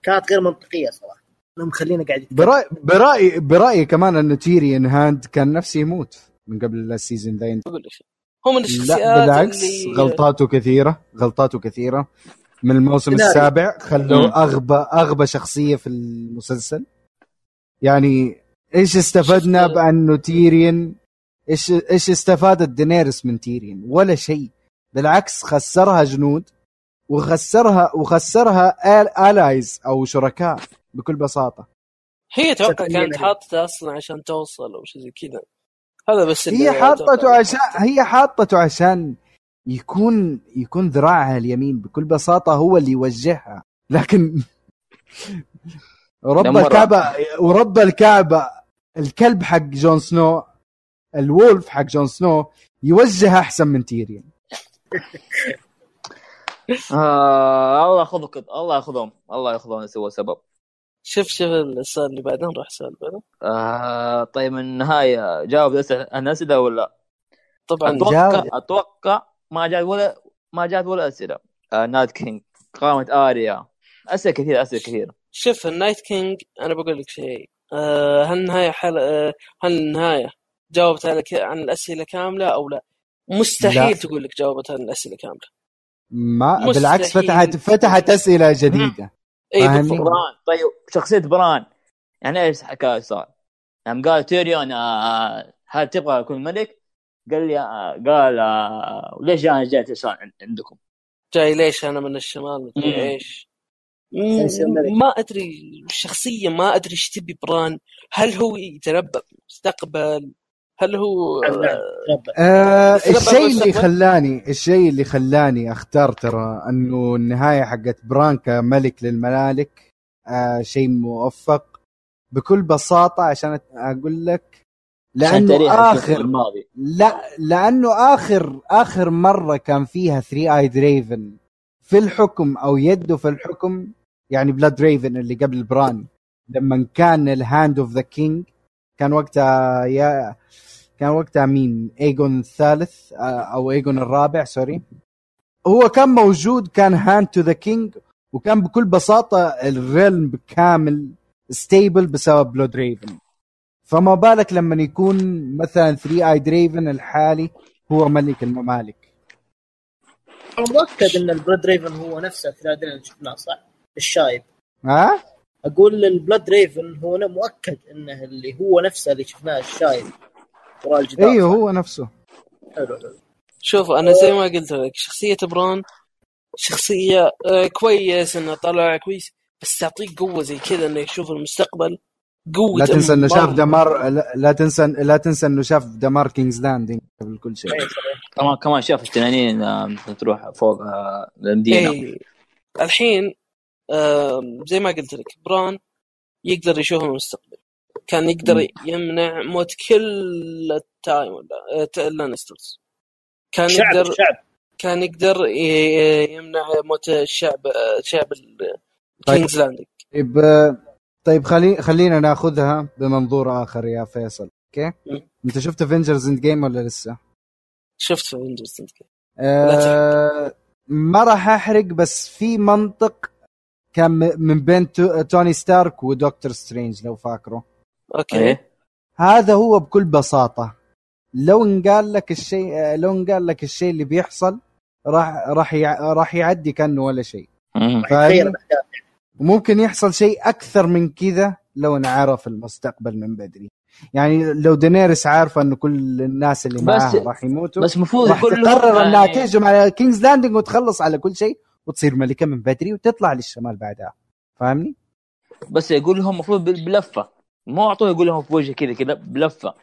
Speaker 4: كانت غير منطقية صراحة. انهم خلينا قاعد يتكلم.
Speaker 3: برايي برايي برأيي كمان إن تيريان hand كان نفسه يموت من قبل ال
Speaker 1: season ذا هو من الشخصيات
Speaker 3: لا بالعكس
Speaker 1: اللي
Speaker 3: غلطاته كثيرة غلطاته كثيرة. من الموسم. السابع خلوه
Speaker 2: مم.
Speaker 3: اغبى أغبى شخصية في المسلسل يعني إيش استفدنا بانه تيرين إيش إيش استفادت دينيرس من تيرين ولا شيء بالعكس خسرها جنود وخسرها وخسرها ال allies أو شركاء بكل بساطة
Speaker 1: هي
Speaker 4: أتوقع
Speaker 1: كانت. حاطته أصلا عشان توصل أو شيء زي كذا هذا بس اللي
Speaker 3: هي حاطته. عشان هي حاطته عشان يكون يكون ذراعها اليمين بكل بساطة هو اللي يوجهها. لكن رب
Speaker 2: دمرها.
Speaker 3: الكعبه ورب الكعبة الكلب حق جون سنو الولف حق جون سنو يوجه أحسن من تيريون
Speaker 2: آه الله ياخذك الله ياخذهم الله ياخذهم سوى سبب.
Speaker 1: شوف شوف السؤال اللي السؤال اللي بعده.
Speaker 2: آه طيب النهاية جاوب الاسئله ولا؟
Speaker 1: طبعا.
Speaker 3: جاوب.
Speaker 2: أتوقع أتوقع ما جات ولا ما جات ولا أسئلة. آه Night King قامت آريا. أسئلة كثيرة أسئلة كثيرة.
Speaker 1: شوف ال Night King أنا بقول لك شيء. آه هل النهايه حل... آه هل النهايه جاوبت على ك... عن الأسئلة كاملة أو لا؟ مستحيل
Speaker 3: لا.
Speaker 1: تقول لك جاوبت عن الأسئلة كاملة.
Speaker 3: ما
Speaker 1: مستحيل.
Speaker 3: بالعكس فتحت فتحت أسئلة جديدة.
Speaker 1: اي
Speaker 2: بران. طيب شخصية بران. يعني إيش حكاية صار؟ يعني قال تيريون آه هل تبغى أكون ملك؟ قال لي آه قال آه ليش أنا جاي عشان عندكم؟
Speaker 1: جاي ليش أنا من الشمال مدري.
Speaker 4: إيش.
Speaker 1: ما أدري الشخصيه ما أدري إيش تبي بران هل هو يتنبأ بالمستقبل هل هو.
Speaker 3: آه الشيء اللي خلاني الشيء اللي خلاني أختار ترى إنه النهاية حقت بران كملك للممالك آه شيء موفق بكل بساطة عشان أقول لك
Speaker 2: لأنه
Speaker 3: آخر
Speaker 2: الماضي.
Speaker 3: لا لأنه آخر آخر مرة كان فيها 3 eyed raven في الحكم أو يده في الحكم يعني Blood Raven اللي قبل بران لما كان ال hand of the king كان وقتها يا كان وقتها مين؟ ايجون الثالث آه، أو ايجون الرابع sorry هو كان موجود كان hand to the king وكان بكل بساطة ال realm كامل stable بسبب Blood Raven فما بالك لما يكون مثلا 3 eyed raven الحالي هو ملك الممالك؟
Speaker 4: أنا متاكد إن ال Blood Raven هو نفسه ثلاثين اللي شفناه صح؟ الشايب.
Speaker 3: ها؟
Speaker 4: أقول ال Blood Raven هو أنا مؤكد إنه اللي هو نفسه اللي شفناه الشايب. وراء الجدار
Speaker 3: أيوه
Speaker 4: صح؟
Speaker 3: هو نفسه.
Speaker 4: حلو حلو.
Speaker 1: شوف أنا زي ما قلت لك شخصية بران شخصية آه، كويس إنه طلع كويس بس تعطيك قوة زي كذا إنه يشوف المستقبل. قوة
Speaker 3: لا تنسى إنه شاف. دمار لا, لا تنسى لا تنسى إنه شاف دمار King's Landing قبل كل شيء.
Speaker 2: كمان كمان شاف التنانين تروح فوق آه،
Speaker 1: المدينة الحين زي ما قلت لك بران يقدر يشوف المستقبل. كان يقدر يمنع موت كل ال time ولا آه، كان
Speaker 4: شعب
Speaker 1: يقدر
Speaker 4: شعب.
Speaker 1: كان يقدر يمنع موت الشعب آه، شعب King's Landing
Speaker 3: طيب طيب خلي خلينا ناخذها بمنظور آخر يا فيصل.
Speaker 1: okay.
Speaker 3: أنت شفت Avengers Endgame ولا لسه؟
Speaker 1: شفت Avengers
Speaker 3: آه ما راح أحرق بس في منطق كان م- من بين تو- توني ستارك ودكتور سترينج لو فاكره.
Speaker 1: okay.
Speaker 2: إيه.
Speaker 3: هذا هو بكل بساطة. لو انقال لك الشيء آه، لو انقال لك الشيء اللي بيحصل راح راح يع- راح يعدي كأنه ولا شيء. وممكن يحصل شيء أكثر من كذا لو انعرف المستقبل من بدري. يعني لو دينيرس عارفه انه كل الناس اللي معاها راح يموتوا
Speaker 2: بس المفروض
Speaker 3: راح تقرر انها
Speaker 2: يعني-
Speaker 3: تهجم على King's Landing وتخلص على كل شيء وتصير ملكة من بدري وتطلع للشمال بعدها. فاهمني؟
Speaker 2: بس يقول لهم المفروض بلفة. مو أعطوه يقول لهم في وجهه كذا كذا بلفة.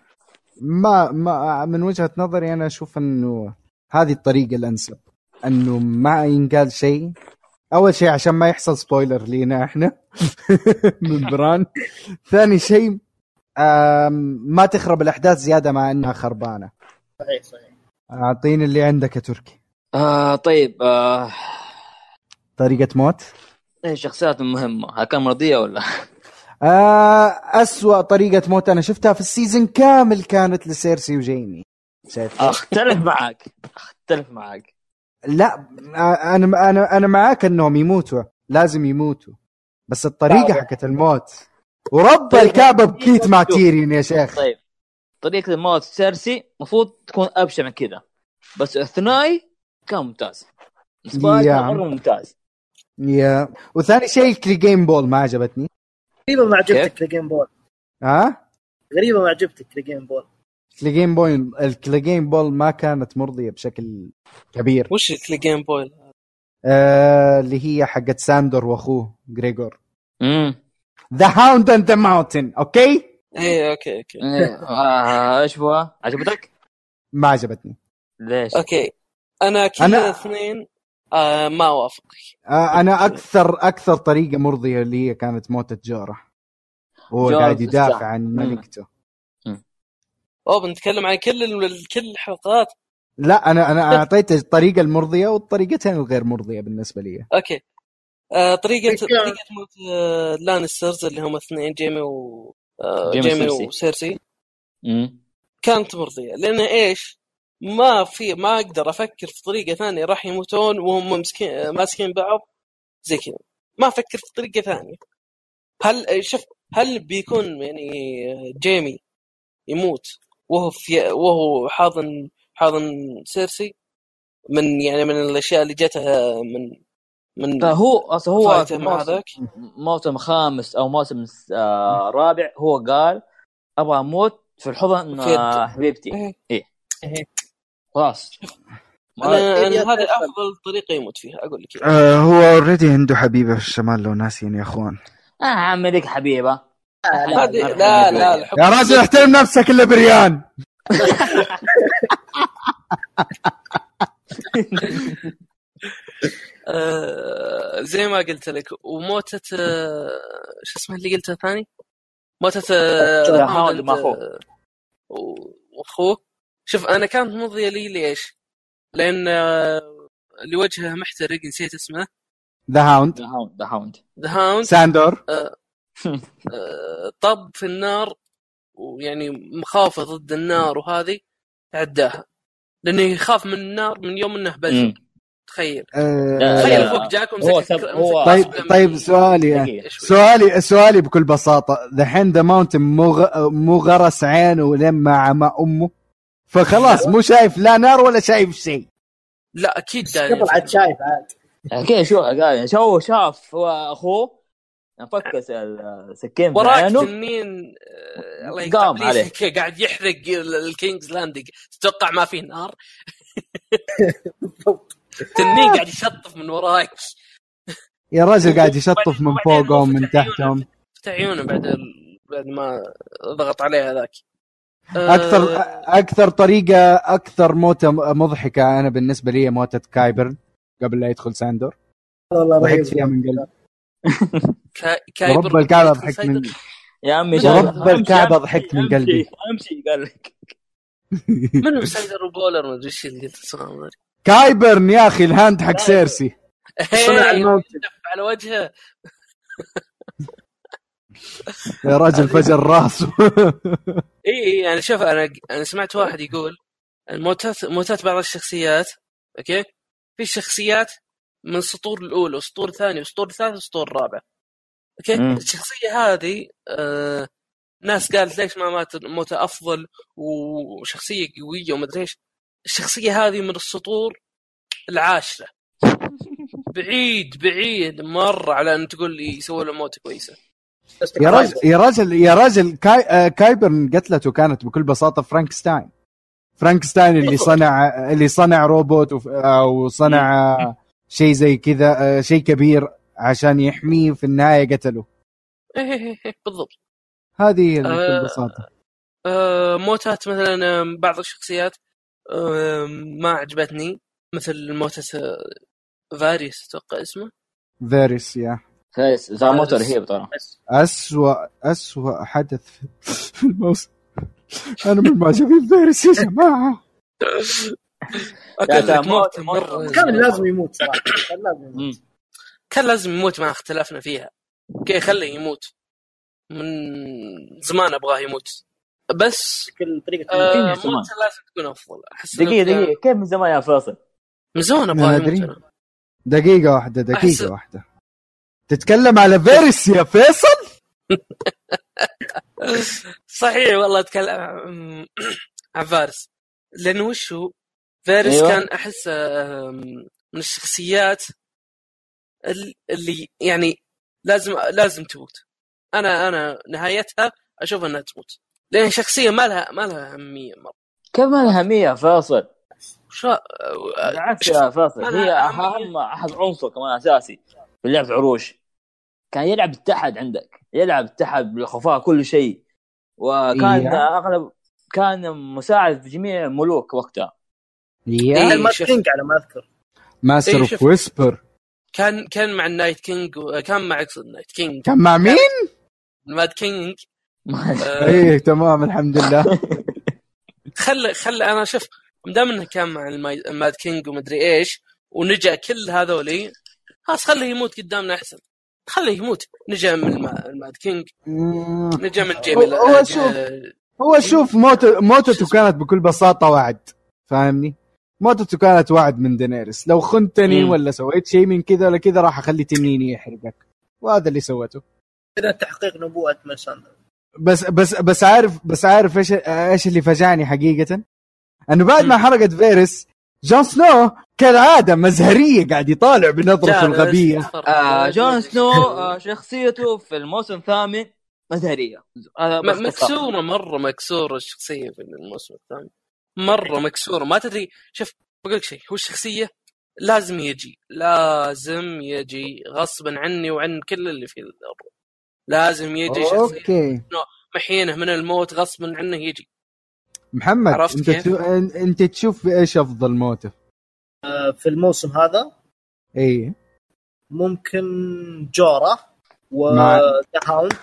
Speaker 3: ما ما من وجهة نظري أنا أشوف إنه هذه الطريقة الأنسب. إنه ما ينقال شيء أول شيء عشان ما يحصل spoiler لينا إحنا من بران. ثاني شيء ما تخرب الأحداث زيادة مع إنها خربانة.
Speaker 4: صحيح صحيح.
Speaker 3: أعطيني اللي عندك يا تركي.
Speaker 2: آه طيب آه
Speaker 3: طريقة موت؟
Speaker 2: إيه شخصيات مهمة. ها كان مرضية ولا؟
Speaker 3: آه أسوأ طريقة موت أنا شفتها في ال season كامل كانت لسيرسي وجيمي.
Speaker 2: أختلف معك. أختلف معك.
Speaker 3: لا أنا أنا أنا معاك إنهم يموتوا لازم يموتوا. بس الطريقة
Speaker 4: طيب.
Speaker 3: حقت الموت. ورب
Speaker 2: طيب.
Speaker 3: الكعبة بكيت مع تيريون يا شيخ.
Speaker 2: طيب طريقة الموت سيرسي المفروض تكون ابشع من كذا. بس الثنائي كان ممتاز. مرة ممتاز.
Speaker 3: yeah. وثاني شيء Cleganebowl ما عجبتني.
Speaker 4: تقريبا ما؟ عجبتك الجيم بول.
Speaker 3: ها؟
Speaker 4: غريبة ما عجبتك الجيم بول.
Speaker 3: الجيم بوي الجيم بول ما كانت مرضية بشكل كبير
Speaker 1: وش الجيم بوي
Speaker 3: آه اللي هي حقت ساندر وأخوه جريجور
Speaker 2: امم
Speaker 3: the Hound and the Mountain okay
Speaker 1: إيه okay okay
Speaker 2: إيه، آه، إيش هو؟ عجبتك؟
Speaker 3: ما عجبتني
Speaker 2: ليش؟
Speaker 1: okay أنا كذا
Speaker 3: أنا-
Speaker 1: اثنين آه ما اوافق
Speaker 3: آه أنا أكثر أكثر طريقة مرضية اللي هي كانت موتة جوره هو
Speaker 2: جورة
Speaker 3: قاعد يدافع. عن. ملكته
Speaker 1: أوه بنتكلم عن كل ال- كل الحلقات.
Speaker 3: لا أنا أنا أعطيت الطريقة المرضية والطريقتين الغير مرضية بالنسبة لي.
Speaker 1: okay. آه طريقة
Speaker 4: تذكر-
Speaker 1: طريقة موت آه Lannisters اللي هم اثنين جيمي و آه
Speaker 2: جيمي
Speaker 1: جيمي
Speaker 2: وسيرسي.
Speaker 1: وسيرسي كانت مرضية لأن إيش؟ ما في ما أقدر أفكر في طريقة ثانية راح يموتون وهم مسكين ماسكين بعض زي كذا. ما أفكر في طريقة ثانية. هل شوف هل بيكون يعني جيمي يموت وهو في وهو حاضن حاضن سيرسي من يعني من الأشياء اللي جتها من من
Speaker 2: فهو أصلا هو
Speaker 1: مع
Speaker 2: موسم, خامس أو موسم آه رابع هو قال أبغى أموت في الحضن
Speaker 1: في
Speaker 2: آه. حبيبتي
Speaker 1: إيه.
Speaker 2: إيه
Speaker 4: إيه.
Speaker 2: خلاص
Speaker 1: أنا,
Speaker 4: إيه،
Speaker 1: أنا
Speaker 4: يا
Speaker 1: هذا
Speaker 4: أفضل.
Speaker 1: أفضل طريقة يموت فيها أقول لك.
Speaker 3: آه هو already عنده حبيبة في الشمال لو ناسين يا أخوان
Speaker 2: آه عمي لك حبيبة
Speaker 4: لا لا
Speaker 1: لا
Speaker 3: يا راجل احترم نفسك إلا بريان.
Speaker 1: آه زي ما قلت لك وموتة آه شو اسمه اللي قلته ثاني؟ موتة آه
Speaker 2: مع أخوه.
Speaker 1: آه، وأخوه. شوف أنا كانت مرضية لي ليش؟ لأن اللي وجهه محترق نسيت اسمه.
Speaker 3: the Hound
Speaker 2: the Hound the Hound
Speaker 1: the Hound
Speaker 3: ساندور
Speaker 1: آه، طب في النار ويعني مخافه ضد النار وهذه عداها لأنه يخاف من النار من يوم إنه بزر
Speaker 2: مم.
Speaker 1: تخيل.
Speaker 3: آه
Speaker 1: تخيل. فوق جاك
Speaker 2: هو
Speaker 1: ومسك
Speaker 2: سب- هو-
Speaker 3: طيب طيب سؤالي. سؤالي سؤالي بكل بساطة. دحين the Mountain مو غرس عينه لما مع أمه. فخلاص مو شايف لا نار ولا شايف شيء.
Speaker 1: لا أكيد
Speaker 4: قبل عاد شايف عاد؟
Speaker 2: كذا شو قال شو شاف هو أخوه؟ فكس السكين في
Speaker 1: وراك تنين آه، الله
Speaker 2: قام عليه.
Speaker 1: قاعد يحرق ال- ال Kings Landing تتوقع ما فيه نار؟ تنين قاعد يشطف من وراك.
Speaker 3: يا راجل قاعد يشطف من فوقهم من
Speaker 1: فتح عيونه.
Speaker 3: تحتهم.
Speaker 1: فتح عيونه بعد ال- بعد ما ضغط عليه هذاك آه،
Speaker 3: أكثر أكثر طريقة أكثر موتة مضحكة أنا بالنسبة لي موتة كايبرن قبل لا يدخل ساندور.
Speaker 4: والله
Speaker 3: ضحكت فيها من قلب.
Speaker 1: كا- كايبر
Speaker 3: رب الكعبة ضحكت من
Speaker 2: يا عمي
Speaker 3: رب الكعبة
Speaker 2: أمشي،
Speaker 3: ضحكت من قلبي.
Speaker 2: أمشي قال لك.
Speaker 1: منو ساندر وبولر ما أدري إيش اللي قلت.
Speaker 3: كايبرن يا أخي ال Hand حق سيرسي.
Speaker 4: صنع
Speaker 1: إيه، على وجهه.
Speaker 3: يا راجل فجر راسه
Speaker 1: اي اي يعني شوف أنا أنا سمعت واحد يقول موتات موتات بعض الشخصيات أوكي؟ في شخصيات من السطور الأولى والسطور الثاني والسطور الثالث والسطور الرابع. أوكي؟
Speaker 2: مم.
Speaker 1: الشخصية هذه آه ناس قالت ليش ما مات موته أفضل وشخصية قوية ومدري إيش. الشخصية هذه من السطور العاشرة. بعيد بعيد مرة على أن تقول لي يسوي له موتة كويسة.
Speaker 3: يا راجل يا راجل يا راجل كاي آه، كايبرن قتلته كانت بكل بساطة فرانكستاين. فرانكستاين اللي صنع اللي صنع روبوت وف- أو صنع آه، شيء زي كذا آه، شيء كبير عشان يحميه في النهاية قتله.
Speaker 1: إيه إيه إيه بالضبط.
Speaker 3: هذه هي اللي
Speaker 1: آه، آه، موتات مثلا بعض الشخصيات ما عجبتني. مثل موتة فاريس أتوقع اسمه.
Speaker 3: فيريس يا.
Speaker 2: فارس زاموتو. رهيب ترى.
Speaker 3: أسوأ أسوأ حدث في- الموسم. أنا من معجبين فيريس يا جماعة.
Speaker 1: أقول
Speaker 2: ترى
Speaker 1: لك موت
Speaker 4: كان لازم يموت صراحة كان لازم يموت.
Speaker 1: كان لازم يموت ما اختلفنا فيها أوكي خليه يموت من زمان أبغاه يموت بس
Speaker 4: كل طريقة
Speaker 1: آه لازم تكون أفضل
Speaker 2: أحس
Speaker 1: كان-
Speaker 2: دقيقة كيف من زمان يا فاصل؟
Speaker 1: من زمان
Speaker 3: ما
Speaker 1: ابغاه. يموت أنا.
Speaker 3: دقيقة واحدة دقيقة
Speaker 1: أحسن.
Speaker 3: واحدة تتكلم على فيريس يا فيصل
Speaker 1: صحيح والله أتكلم عن فارس لأنه وش هو؟ فارس
Speaker 2: أيوة.
Speaker 1: كان أحس من الشخصيات ال- اللي يعني لازم لازم تموت أنا أنا نهايتها أشوف إنها تموت لأن شخصية ما لها ما لها أهمية مرة
Speaker 2: كيف ما لها أهمية فيصل؟
Speaker 1: شو
Speaker 2: بالعكس يا فيصل
Speaker 1: ما
Speaker 2: هي. أهم أحد عنصر كمان أساسي في لعبة عروش كان يلعب التحد عندك يلعب التحد بالخفاء كل شيء وكان
Speaker 3: إيه.
Speaker 2: أغلب كان مساعد في جميع الملوك وقتها
Speaker 1: إيه.
Speaker 4: ال Mad
Speaker 1: شوف.
Speaker 4: King على ما أذكر
Speaker 3: ماستر
Speaker 1: إيه، of.
Speaker 3: Whisper
Speaker 1: كان كان مع ال Night King و- كان مع اقصد ال Night King
Speaker 3: كان مع مين؟
Speaker 1: ال Mad King
Speaker 2: ما-
Speaker 1: آه،
Speaker 3: إيه تمام الحمد لله
Speaker 1: خل خل أنا شوف دام إنه كان مع ال Mad King ومدري إيش ونجا كل هذولي خلاص خليه يموت قدامنا أحسن خليه يموت نجا من الما- ال Mad
Speaker 3: King.
Speaker 1: نجا من جيمي
Speaker 3: هو- شوف. هو شوف موت موتته كانت بكل بساطة وعد فاهمني؟ موتته كانت وعد من دينيرس لو خنتني
Speaker 2: مم.
Speaker 3: ولا سويت شيء من كذا ولا كذا راح أخلي تنيني يحرقك وهذا اللي سوته
Speaker 4: كذا تحقيق نبوءة مساندر
Speaker 3: بس بس بس عارف بس عارف إيش إيش اللي فجعني حقيقة؟ إنه بعد ما. حرقت فيرس جون سنو كالعادة مزهرية قاعد يطالع بنظرته الغبية
Speaker 2: آه جون سنو آه شخصيته في الموسم الثامن مزهرية هذا
Speaker 1: م-
Speaker 2: باختصار.
Speaker 1: مكسوره مرة مكسورة الشخصية في الموسم الثاني مرة مكسوره ما تدري شوف بقول لك شيء هو الشخصية لازم يجي لازم يجي غصبا عني وعن كل اللي في الأرض. لازم يجي شخصية
Speaker 3: أوكي.
Speaker 1: محينه من الموت غصبا عنه يجي.
Speaker 3: محمد
Speaker 1: عرفت
Speaker 3: أنت
Speaker 1: كيف؟
Speaker 3: تو... أنت تشوف إيش أفضل موته؟
Speaker 4: آه، في الموسم هذا
Speaker 3: إي.
Speaker 4: ممكن جورا و The Hound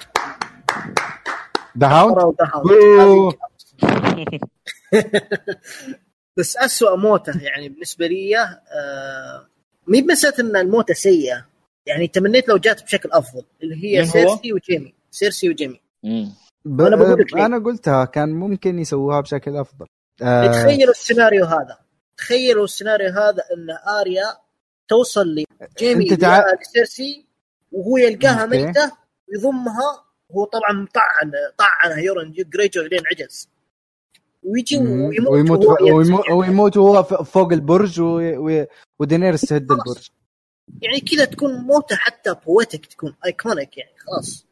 Speaker 3: The
Speaker 4: Hound بس أسوأ موتة يعني بالنسبة لي آه مي بمسألة إن الموتة سيئة يعني تمنيت لو جات بشكل أفضل اللي هي؟ سيرسي وجيمي سيرسي وجيمي.
Speaker 3: ب...
Speaker 4: أنا بقول لك.
Speaker 3: أنا قلتها كان ممكن يسووها بشكل أفضل آه...
Speaker 4: تخيلوا السيناريو هذا تخيلوا السيناريو هذا إن آريا توصل لجيمي
Speaker 3: تع-
Speaker 4: سيرسي وهو يلقاها. ميتة ويضمها هو طبعا مطعن طعن يورون جريجوي لين عجز ويجي. ويموت,
Speaker 3: ويموت. ويموت, ويموت وهو فوق البرج و... و... ودينيرس تهد. البرج.
Speaker 4: يعني كذا تكون موتة حتى poetic تكون iconic يعني خلاص.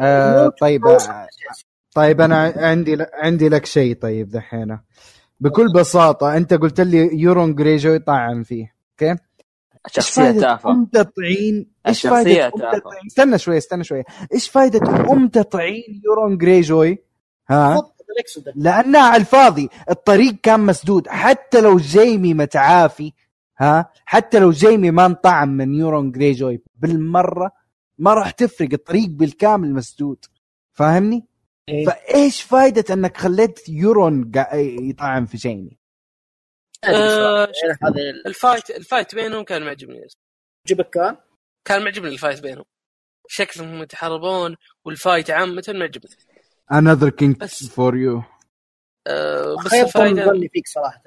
Speaker 3: آه طيب آه طيب أنا عندي ل... عندي لك شيء طيب دحين. بكل بساطة أنت قلت لي يورون جريجوي يطعن فيه
Speaker 2: أوكي؟
Speaker 3: فايدة
Speaker 2: تافهة.
Speaker 3: أم تطعين؟ إيش
Speaker 2: تافهة.
Speaker 3: تطعين؟ استنى شوي استنى شوي. إيش فايدة أم تطعين يورون جريجوي؟ ها. لانها على الفاضي الطريق كان مسدود. حتى لو جيمي متعافي ها حتى لو جيمي ما انطعن من يورون جريجوي بالمرة ما راح تفرق الطريق بالكامل مسدود. فاهمني؟
Speaker 4: إيه.
Speaker 3: فإيش فائده أنك خليت يورون قا- يطعن في جيمي؟
Speaker 1: هذا
Speaker 4: ال fight
Speaker 1: ال fight بينهم كان معجبني.
Speaker 4: عجبك كان؟
Speaker 1: كان معجبني ال fight بينهم. شكلهم يتحاربون وال fight عامة معجبني.
Speaker 3: Another king
Speaker 1: بس.
Speaker 3: for you
Speaker 1: أه بس
Speaker 4: خيبت
Speaker 1: الفائدة
Speaker 4: ظني فيك
Speaker 3: صراحة؟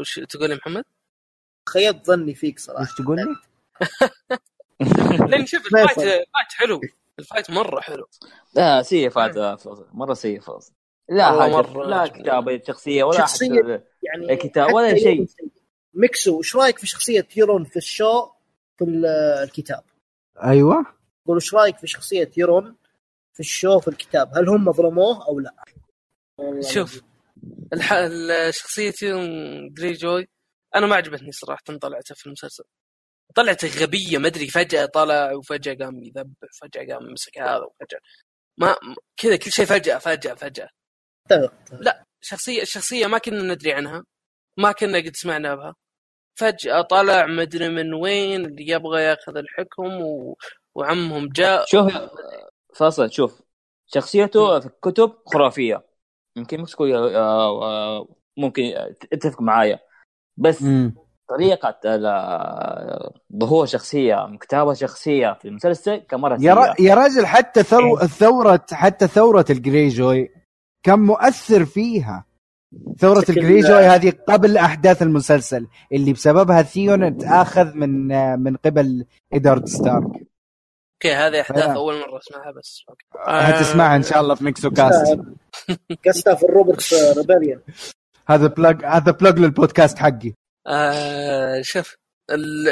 Speaker 1: وش تقول يا محمد؟
Speaker 4: خيبت ظني فيك صراحة
Speaker 3: إيش تقول لي؟
Speaker 1: لأن شوف الفايت الفايت حلو الفايت مرة حلو
Speaker 2: لا سيء فوز مرة سيء فوز لا حاجة
Speaker 1: مرة
Speaker 2: لا. كتابه شخصية ولا
Speaker 4: شخصية. يعني حتى
Speaker 2: ولا شيء.
Speaker 4: ميكسو إيش رأيك في شخصية يورون في الشو في ال- الكتاب؟
Speaker 3: أيوه
Speaker 4: قولوا إيش رأيك في شخصية يورون في الشو في الكتاب؟ هل هم ظلموه أو لا؟
Speaker 1: شوف الح... الشخصية جري جوي أنا ما عجبتني صراحة طلعته في المسلسل طلعته غبية ما أدري فجأة طلع وفجأة قام يذبح فجأة قام مسك هذا وفجأة ما كذا كل شيء فجأة فجأة فجأة
Speaker 4: أتفق.
Speaker 1: شخصية الشخصية ما كنا ندري عنها ما كنا قد سمعنا بها فجأة طلع مدري من وين اللي يبغى ياخذ الحكم و... وعمهم جاء
Speaker 2: شوف فاصل شوف شخصيته في الكتب خرافية. يمكن مش تقول آه، آه، ممكن تتفق معايا. بس
Speaker 3: مم.
Speaker 2: طريقة ال- ظهور شخصية من كتابة شخصية في المسلسل كان مرة
Speaker 3: يا.
Speaker 2: سيئة.
Speaker 3: يا راجل حتى ثو... ثورة حتى ثورة الجري جوي كان مؤثر فيها. ثورة
Speaker 4: بشكل-
Speaker 3: الجري جوي هذه قبل أحداث المسلسل اللي بسببها ثيون تآخذ من من قبل إدارد ستارك.
Speaker 1: okay هذه
Speaker 3: أحداث.
Speaker 1: أول مرة أسمعها بس.
Speaker 3: هتسمعها إن شاء الله في ميكسو كاست
Speaker 4: قصده في ال Robert's Rebellion
Speaker 3: هذا plug هذا plug للبودكاست حقي.
Speaker 1: آه شوف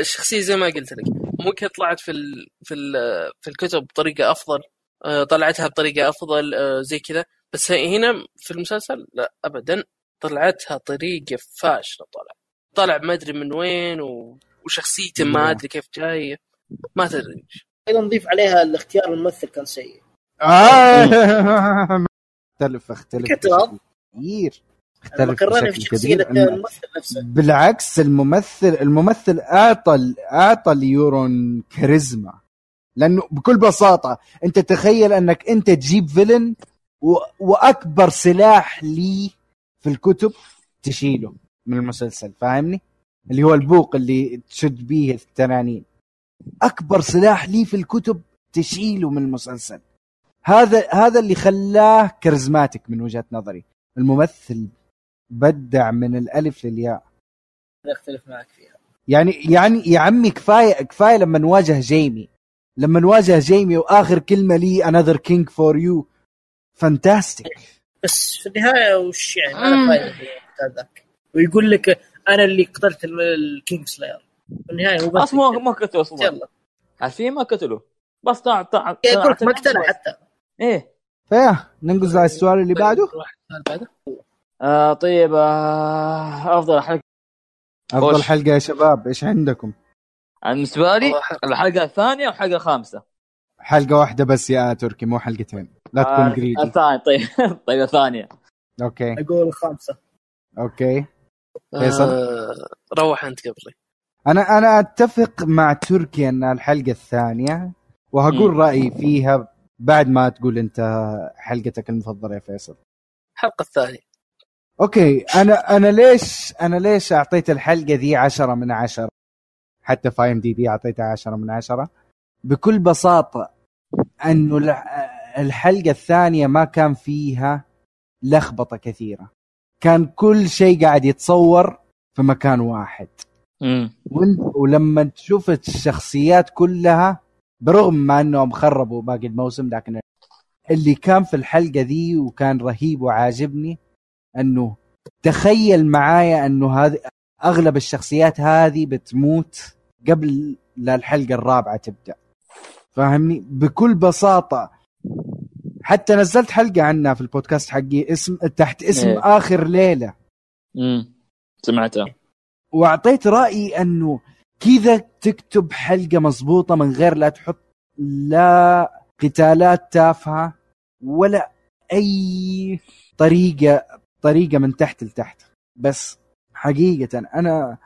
Speaker 1: الشخصية زي ما قلت لك ممكن طلعت في ال في ال في الكتب بطريقة أفضل آه، طلعتها بطريقة أفضل آه، زي كذا. بس هنا في المسلسل لا ابدا طلعتها طريقة فاشلة طلع طلع ما أدري من وين و... وشخصيته ما أدري كيف جاية ما تدري
Speaker 4: أيضا نضيف عليها الاختيار الممثل كان سيء
Speaker 3: آه. اختلف اختلف. كثير اختلف
Speaker 4: قررنا في شخصيه. الممثل نفسه
Speaker 3: بالعكس الممثل الممثل أعطى أعطى ليورون كاريزما لأنه بكل بساطة أنت تخيل أنك أنت تجيب فيلن و... وأكبر سلاح لي في الكتب تشيله من المسلسل فاهمني؟ اللي هو البوق اللي تشد بيه التنانين أكبر سلاح لي في الكتب تشيله من المسلسل. هذا هذا اللي خلاه charismatic من وجهة نظري. الممثل بدع من الألف للياء.
Speaker 4: لا أختلف معك فيها.
Speaker 3: يعني يعني يا عمي كفاية كفاية لما نواجه جيمي. لما نواجه جيمي وآخر كلمة لي another king for you. fantastic
Speaker 4: بس في النهاية وش يعني؟ ما له فايدة ذاك ويقول لك أنا اللي قتلت ال- ال Kingslayer في النهاية هو بس
Speaker 2: أصلا ما- ما قتلوا أصلا.
Speaker 4: يلا.
Speaker 2: عارفين ما قتلوا بس طلع طلع
Speaker 4: يقول لك
Speaker 2: طلع-
Speaker 4: ما قتله حتى.
Speaker 2: إيه.
Speaker 3: فيا ننقز على السؤال اللي بعده؟
Speaker 1: واحد سؤال بعده.
Speaker 2: آه طيب آه أفضل حلقة.
Speaker 3: أفضل
Speaker 2: خش.
Speaker 3: حلقة يا شباب إيش عندكم؟
Speaker 2: بالنسبة لي. الحلقة الثانية والحلقة الخامسه
Speaker 3: حلقة واحدة بس يا تركي مو حلقتين. لا تكون
Speaker 2: آه
Speaker 3: greedy
Speaker 2: الثانية طيب. طيب الثانية.
Speaker 3: okay.
Speaker 4: أقول خامسة.
Speaker 3: okay. فيصل؟
Speaker 1: آه روح أنت قبلي
Speaker 3: أنا أنا أتفق مع تركي أن الحلقة الثانية وهقول
Speaker 2: مم.
Speaker 3: رأيي فيها بعد ما تقول أنت حلقتك المفضلة يا فيصل.
Speaker 1: الحلقة الثانية.
Speaker 3: okay أنا أنا ليش أنا ليش أعطيت الحلقة ذي عشرة من عشرة؟ حتى في IMDb اعطيتها عشرة من عشرة. بكل بساطة انه الحلقة الثانية ما كان فيها لخبطة كثيرة. كان كل شيء قاعد يتصور في مكان واحد. ولما تشوف الشخصيات كلها برغم ما إنهم خربوا باقي الموسم لكن اللي كان في الحلقة ذي وكان رهيب وعاجبني إنه تخيل معايا إنه هذه أغلب الشخصيات هذه بتموت قبل لا الحلقة الرابعة تبدأ. فاهمني؟ بكل بساطة. حتى نزلت حلقة عنها في البودكاست حقي اسم تحت اسم
Speaker 2: إيه.
Speaker 3: آخر ليلة.
Speaker 2: امم سمعتها.
Speaker 3: وأعطيت رأيي أنه كذا تكتب حلقة مضبوطة من غير لا تحط لا قتالات تافهة ولا أي طريقة طريقة من تحت لتحت. بس حقيقة أنا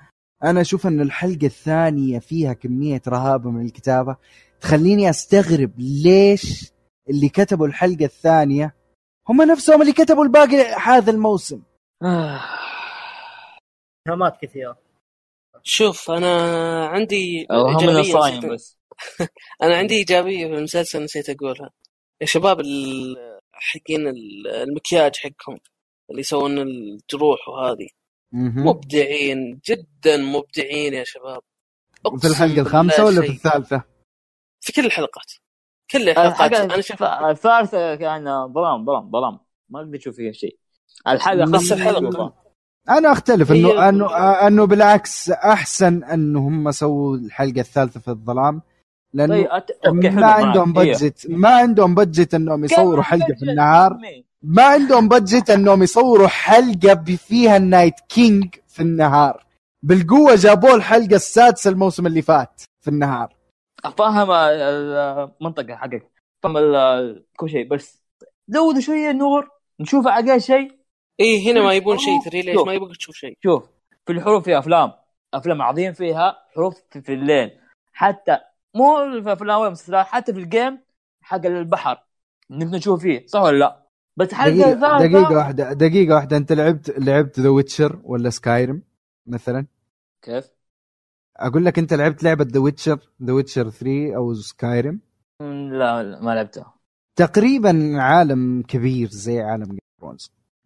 Speaker 3: أنا أشوف أن الحلقة الثانية فيها كمية رهابه من الكتابة. تخليني أستغرب ليش اللي كتبوا الحلقة الثانية هم نفسهم اللي كتبوا الباقي هذا الموسم.
Speaker 2: آه.
Speaker 4: اتهامات كثيرة.
Speaker 1: شوف أنا عندي
Speaker 2: الصايم
Speaker 1: نسيت-
Speaker 2: بس.
Speaker 1: أنا عندي إيجابية في المسلسل نسيت أقولها. يا شباب حقين ال- المكياج حقهم اللي يسوون الجروح وهذه. مبدعين جدا مبدعين يا شباب.
Speaker 3: في الحلقة
Speaker 1: الخامسة
Speaker 3: ولا في. الثالثة؟
Speaker 1: في كل الحلقات. كل الحلقات.
Speaker 2: الحلقة
Speaker 1: أنا شفت
Speaker 2: الثالثة كان ظلام ظلام ظلام. ما أقدر أشوف فيها شيء. الحلقة
Speaker 3: بس
Speaker 2: شوفها.
Speaker 3: أنا أختلف
Speaker 1: هي-
Speaker 3: انه أنه انه بالعكس أحسن انه هم سووا الحلقة الثالثة في الظلام. لأنه
Speaker 2: طيب أت... okay حلو
Speaker 3: ما. عندهم
Speaker 2: إيه.
Speaker 3: budget ما عندهم budget إنهم يصوروا
Speaker 2: حلقة
Speaker 3: في النهار؟ ما عندهم budget إنهم يصوروا حلقة فيها ال Night King في النهار. بالقوة جابوا الحلقة السادسة الموسم اللي فات في النهار.
Speaker 2: فاهم المنطقة حقك. فاهم ال- كل شيء. بس زودوا شوية نور نشوف أقل شيء.
Speaker 1: إيه هنا ما يبون شيء تدري ليش. ما يبغى تشوف شيء.
Speaker 2: شوف في الحروب في أفلام. أفلام عظيم فيها حروب في, في الليل. حتى مو في أفلام ولا مسلسلات حتى في ال game حق البحر. نبي نشوف فيه صح ولا لا؟ بس حلقه
Speaker 3: دقيقة
Speaker 2: ثالثة-
Speaker 3: دقيقة واحدة. دقيقة واحدة. أنت لعبت لعبت The Witcher ولا Skyrim مثلا؟
Speaker 2: كيف؟
Speaker 3: أقول لك أنت لعبت لعبة The Witcher The Witcher 3 أو
Speaker 2: Skyrim لا, لا ما لعبتها.
Speaker 3: تقريبا عالم كبير زي عالم game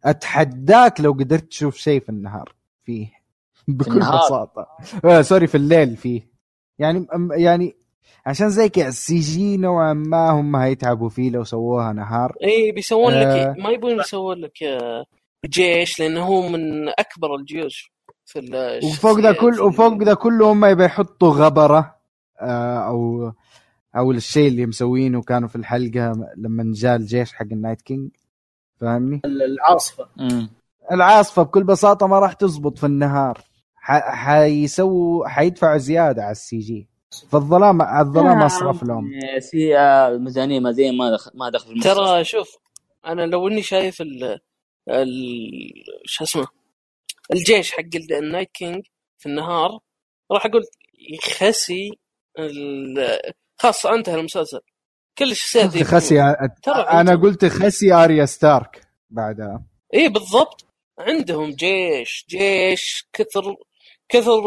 Speaker 3: أتحداك لو قدرت تشوف شيء في النهار فيه. بكل
Speaker 2: النهار؟
Speaker 3: بساطة. آه sorry في الليل فيه. يعني يعني عشان زي كذا ال CG نوعا ما هم هيتعبوا فيه لو سووها نهار.
Speaker 1: إيه بيسوون
Speaker 3: آه.
Speaker 1: لك ما يبون يسوون لك آه، جيش لأنه هو من أكبر الجيوش في
Speaker 3: وفوق ذا كل وفوق ذا كله هم يبي يحطوا غبرة آه أو أو الشيء اللي مسوينه كانوا في الحلقة لما جاء الجيش حق ال Night King فاهمني؟
Speaker 4: العاصفة
Speaker 2: مم.
Speaker 3: العاصفة بكل بساطة ما راح تزبط في النهار ح- حيسووا حيدفعوا زيادة على ال CG فالظلام الظلام اصرف لهم
Speaker 2: يعني سي آه، الميزانية ما زي ما دخل ما دخل في المسلسل.
Speaker 1: ترى شوف أنا لو إني شايف ال ال شو اسمه الجيش حق ال- ال Night King في النهار راح أقول يخسي ال- خلاص أنتهى المسلسل كل الشخصيات دي
Speaker 3: خسي
Speaker 1: ترى
Speaker 3: أنا قلت خسي آريا ستارك بعدها.
Speaker 1: اي إيه، بالضبط. عندهم جيش جيش كثر كثر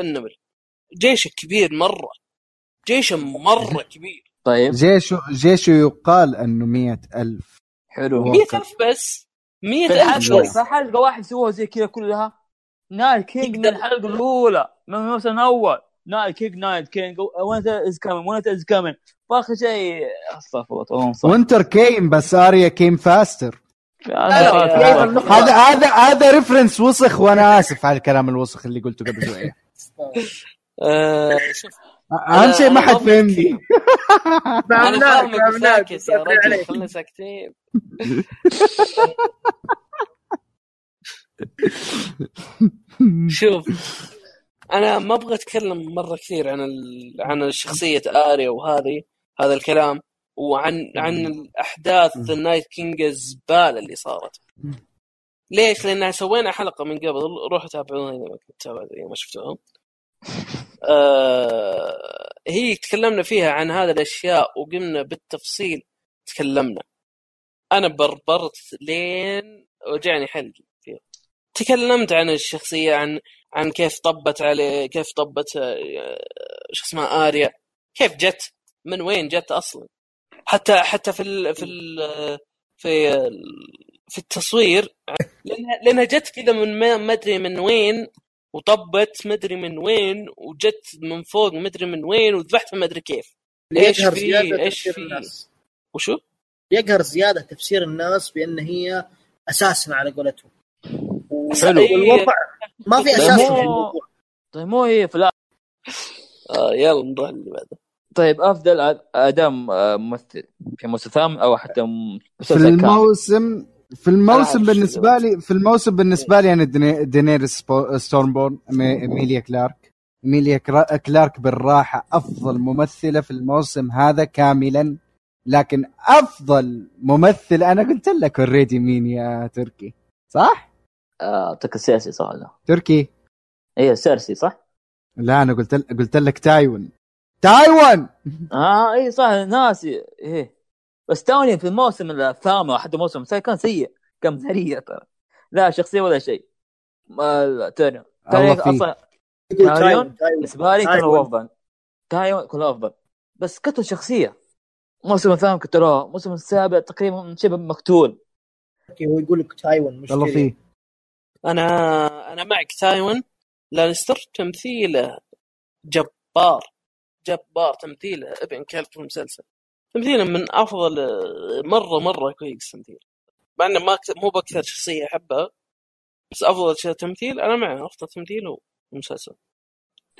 Speaker 1: النمل جيش كبير مرة. جيش مرة كبير.
Speaker 2: طيب.
Speaker 3: جيشه جيشه يقال إنه مية ألف.
Speaker 2: حلو.
Speaker 3: مية.
Speaker 1: ألف بس.
Speaker 2: في
Speaker 1: ألف بس.
Speaker 2: في حلقه واحد سووها زي كذا كلها. Night King من الحلقة الأولى. من الموسم الأول. Night King Night King winter is coming winter is coming واخر شيء استغفر الله
Speaker 3: winter came بس آريا came
Speaker 1: faster
Speaker 3: هذا هذا هذا reference وسخ وأنا آسف على الكلام الوسخ اللي قلته قبل شوية.
Speaker 1: آه شوف.
Speaker 3: أهم شيء ما حد فهمني.
Speaker 4: أنا
Speaker 1: فاهمك ساكت يا رجل. خلنا ساكتين. شوف. أنا ما أبغى أتكلم مرة كثير عن ال... عن شخصية آريا وهذه هذا الكلام وعن عن الأحداث ال Night King الزبالة اللي صارت. ليش؟ لأن سوينا حلقة من قبل روحوا تابعوها إذا ما كنت إذا ما شفتوها آه هي تكلمنا فيها عن هذه الأشياء وقمنا بالتفصيل تكلمنا. أنا بربرت لين وجعني حلقي فيها. تكلمت عن الشخصية عن عن كيف طبت عليه كيف طبت آه، شو اسمها آريا. كيف جت؟ من وين جت أصلا؟ حتى حتى في ال في ال في ال في التصوير لأنها لأنها جت كذا من ما أدري من وين وطبت ما أدري من وين وجت من فوق ما أدري من وين وذبحتها ما أدري كيف.
Speaker 4: إيش
Speaker 1: في
Speaker 4: إيش
Speaker 1: في؟ وشو؟
Speaker 4: يقهر زيادة تفسير الناس بأن هي assassin على قولتهم
Speaker 1: حلو.
Speaker 4: والوضع ما في
Speaker 2: طيب
Speaker 4: أساس.
Speaker 2: مو- طيب مو هي في الآ-
Speaker 1: آه يلا نروح اللي بعده.
Speaker 2: طيب أفضل أداء آه، ممثل في مسلسل ثامن أو حتى
Speaker 3: في الموسم في الموسم
Speaker 1: بالنسبة
Speaker 3: لي في الموسم بالنسبة لي أنا ديني- دينيريس ستورمبورن مي- إيميليا كلارك. إيميليا كلارك بالراحة أفضل ممثلة في الموسم هذا كاملا لكن أفضل ممثل أنا قلت لك already مين يا تركي صح؟
Speaker 2: آه، اعطيك سيرسي صح ولا
Speaker 3: تركي؟
Speaker 2: هي سيرسي صح؟
Speaker 3: لا أنا قلت قلت لك تايوين. تايوين!
Speaker 2: آه اي صح ناسي. إيه. بس توني في الموسم الثامن حتى الموسم الثاني كان سيء. كان سيء ترى. لا شخصية ولا شيء. ما توني. توني.
Speaker 4: أصلا
Speaker 2: تايوين؟
Speaker 4: تايوين تايوين.
Speaker 2: بالنسبة لي كان
Speaker 4: تايوين.
Speaker 2: هو أفضل. تايوان كان أفضل. بس قتل شخصية. الموسم الثامن قتلوه الموسم السابع تقريبا شبه مقتول.
Speaker 4: هو يقول لك تايوان مش
Speaker 3: الله
Speaker 4: تيريون.
Speaker 3: فيه
Speaker 1: أنا أنا معك تايوان لانستر تمثيله جبار جبار تمثيله ابن كلب في المسلسل. تمثيله من أفضل مرة مرة كويس تمثيل. مع إنه ما مو بأكثر شخصية احبها بس أفضل شيء تمثيل أنا معه أفضل تمثيل هو المسلسل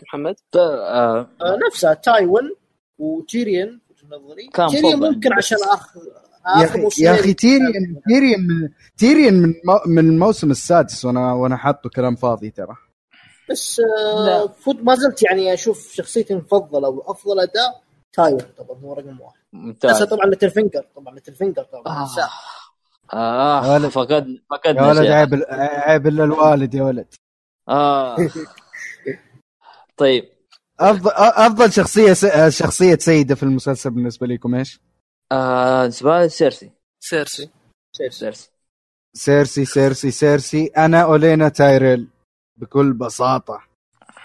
Speaker 1: محمد
Speaker 2: آه،
Speaker 4: آه، نفسها تايوين وتيريون في وجهة نظري.
Speaker 2: فوق
Speaker 4: ممكن. عشان اخ
Speaker 3: يا
Speaker 4: أخي
Speaker 3: يا أخي تيريان تيريان من تيريان من مو- من الموسم السادس وأنا وأنا حاطه كلام فاضي ترى.
Speaker 4: بس آه فوت ما زلت يعني أشوف شخصيتي المفضلة وافضل أداء تايوين طبعا هو رقم واحد. بس
Speaker 2: ممتاز
Speaker 4: طبعا Littlefinger طبعا Littlefinger طبعا.
Speaker 2: آه. آه
Speaker 3: يا ولد.
Speaker 2: فقد
Speaker 3: يا
Speaker 2: فقدنا
Speaker 3: ولد. عيب عيب الا الوالد يا ولد.
Speaker 2: آه. طيب.
Speaker 3: افضل أفضل شخصية س- شخصية سيدة في المسلسل بالنسبة لكم إيش؟
Speaker 2: آه بالنسبة لي سيرسي.
Speaker 1: سيرسي.
Speaker 2: سيرسي.
Speaker 3: سيرسي سيرسي سيرسي. أنا أولينا تايريل بكل
Speaker 1: بساطة.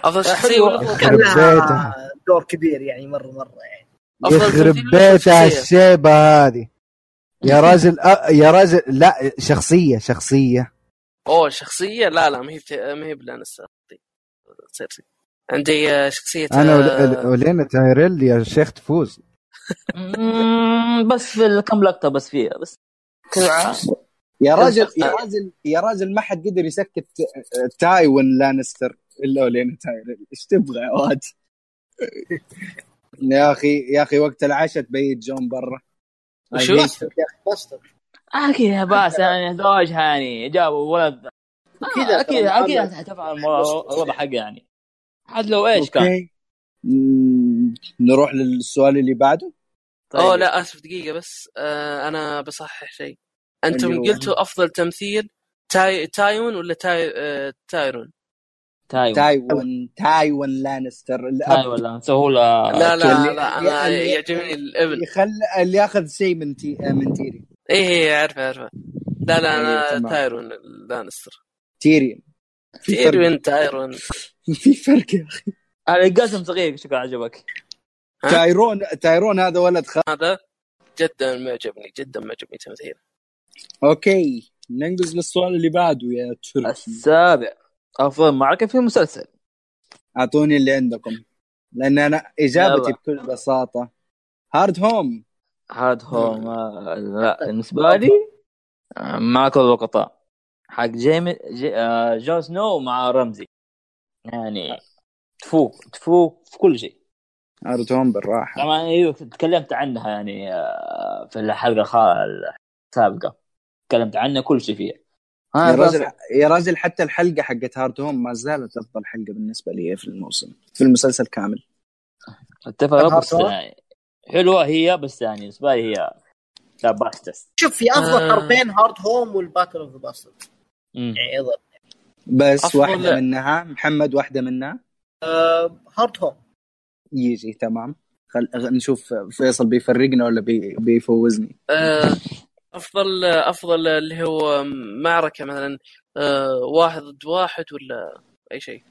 Speaker 1: أفضل شخصية
Speaker 3: يخرب
Speaker 4: كان لها
Speaker 3: بيتها.
Speaker 4: دور كبير يعني مرة مرة يعني.
Speaker 3: يخرب بيتها؟ الشيبه هذه. يا راجل أ... يا راجل لا شخصية شخصية.
Speaker 1: أوه شخصية؟ لا لا ما هي ما هي بلانستر سيرسي. عندي آه، شخصية
Speaker 3: أنا
Speaker 1: آه،
Speaker 3: أولينا تايريل يا شيخ تفوز.
Speaker 2: بس في الكم لقطة بس فيها بس.
Speaker 3: يا
Speaker 2: راجل-
Speaker 3: يا راجل يا راجل ما حد قدر يسكت تايوين لانستر. إلا اولينا تايريل إيش تبغى يا واد؟ يا أخي يا أخي وقت العشاء تبيت جون برا.
Speaker 1: وشو؟
Speaker 2: أكيد بس يعني زواجها يعني جابوا ولد.
Speaker 4: كذا أكيد
Speaker 2: أكيد
Speaker 4: الآن-
Speaker 2: حتفعل الوضع حقه يعني. حد لو إيش كان؟
Speaker 3: نروح للسؤال اللي بعده؟
Speaker 2: طيب.
Speaker 1: اوه لا آسف دقيقة بس. آه أنا بصحح شيء.
Speaker 3: أنتم هو؟
Speaker 1: قلتوا أفضل تمثيل تاي تايون ولا تاي آه تايرون؟
Speaker 2: تايوان
Speaker 3: تايوان تايوان لانستر.
Speaker 2: تايوان ولا نسوي له
Speaker 1: لا لا
Speaker 3: اللي-
Speaker 1: لا
Speaker 3: أنا
Speaker 1: يعجبني الابن
Speaker 3: يخل اللي ياخذ شيء من تي... من تيري.
Speaker 1: إيه إيه عارفه عارفه. لا لا
Speaker 3: إيه، أنا.
Speaker 1: تايرون لانستر.
Speaker 3: تيريون
Speaker 1: تيريون تايرون.
Speaker 3: في فرق يا أخي.
Speaker 2: القسم صغير شكرا عجبك؟
Speaker 3: تايرون تايرون هذا ولد خ...
Speaker 1: هذا جدا ما عجبني جدا ما عجبني تمثيله.
Speaker 3: أوكي ننقز للسؤال اللي بعده يا تركي.
Speaker 2: السابع. أفضل معركة في المسلسل
Speaker 3: أعطوني اللي عندكم لأن أنا إجابتي
Speaker 2: يلا.
Speaker 3: بكل بساطة. هارد هوم
Speaker 2: هارد هوم آه، لا بالنسبة لي آه، مع كل اللقطاء حق جيمي جي آه، جون سنو مع رمزي. يعني تفوق تفوق في كل شيء.
Speaker 3: Hardhome بالراحة.
Speaker 2: طبعا إيوه تكلمت عنها يعني آه، في الحلقة السابقة. تكلمت عنها كل شيء فيها.
Speaker 3: يا
Speaker 2: ها
Speaker 3: راجل يا راجل حتى الحلقة حقت Hardhome ما زالت أفضل حلقة بالنسبة لي في الموسم في المسلسل كامل.
Speaker 2: أتفق بس؟ يعني حلوة هي بس يعني بالنسبة لي هي ال bastards.
Speaker 4: شوف في أفضل
Speaker 1: آه.
Speaker 4: حربين Hardhome وال Battle of the Bastards
Speaker 2: مم.
Speaker 4: يعني
Speaker 3: بس واحدة منها محمد واحدة منها؟
Speaker 4: آه Hardhome.
Speaker 3: يجي تمام؟ خل... نشوف فيصل بيفرقنا ولا بي... بيفوزني.
Speaker 1: آه، أفضل أفضل اللي هو معركة مثلا آه، واحد ضد واحد ولا أي شيء؟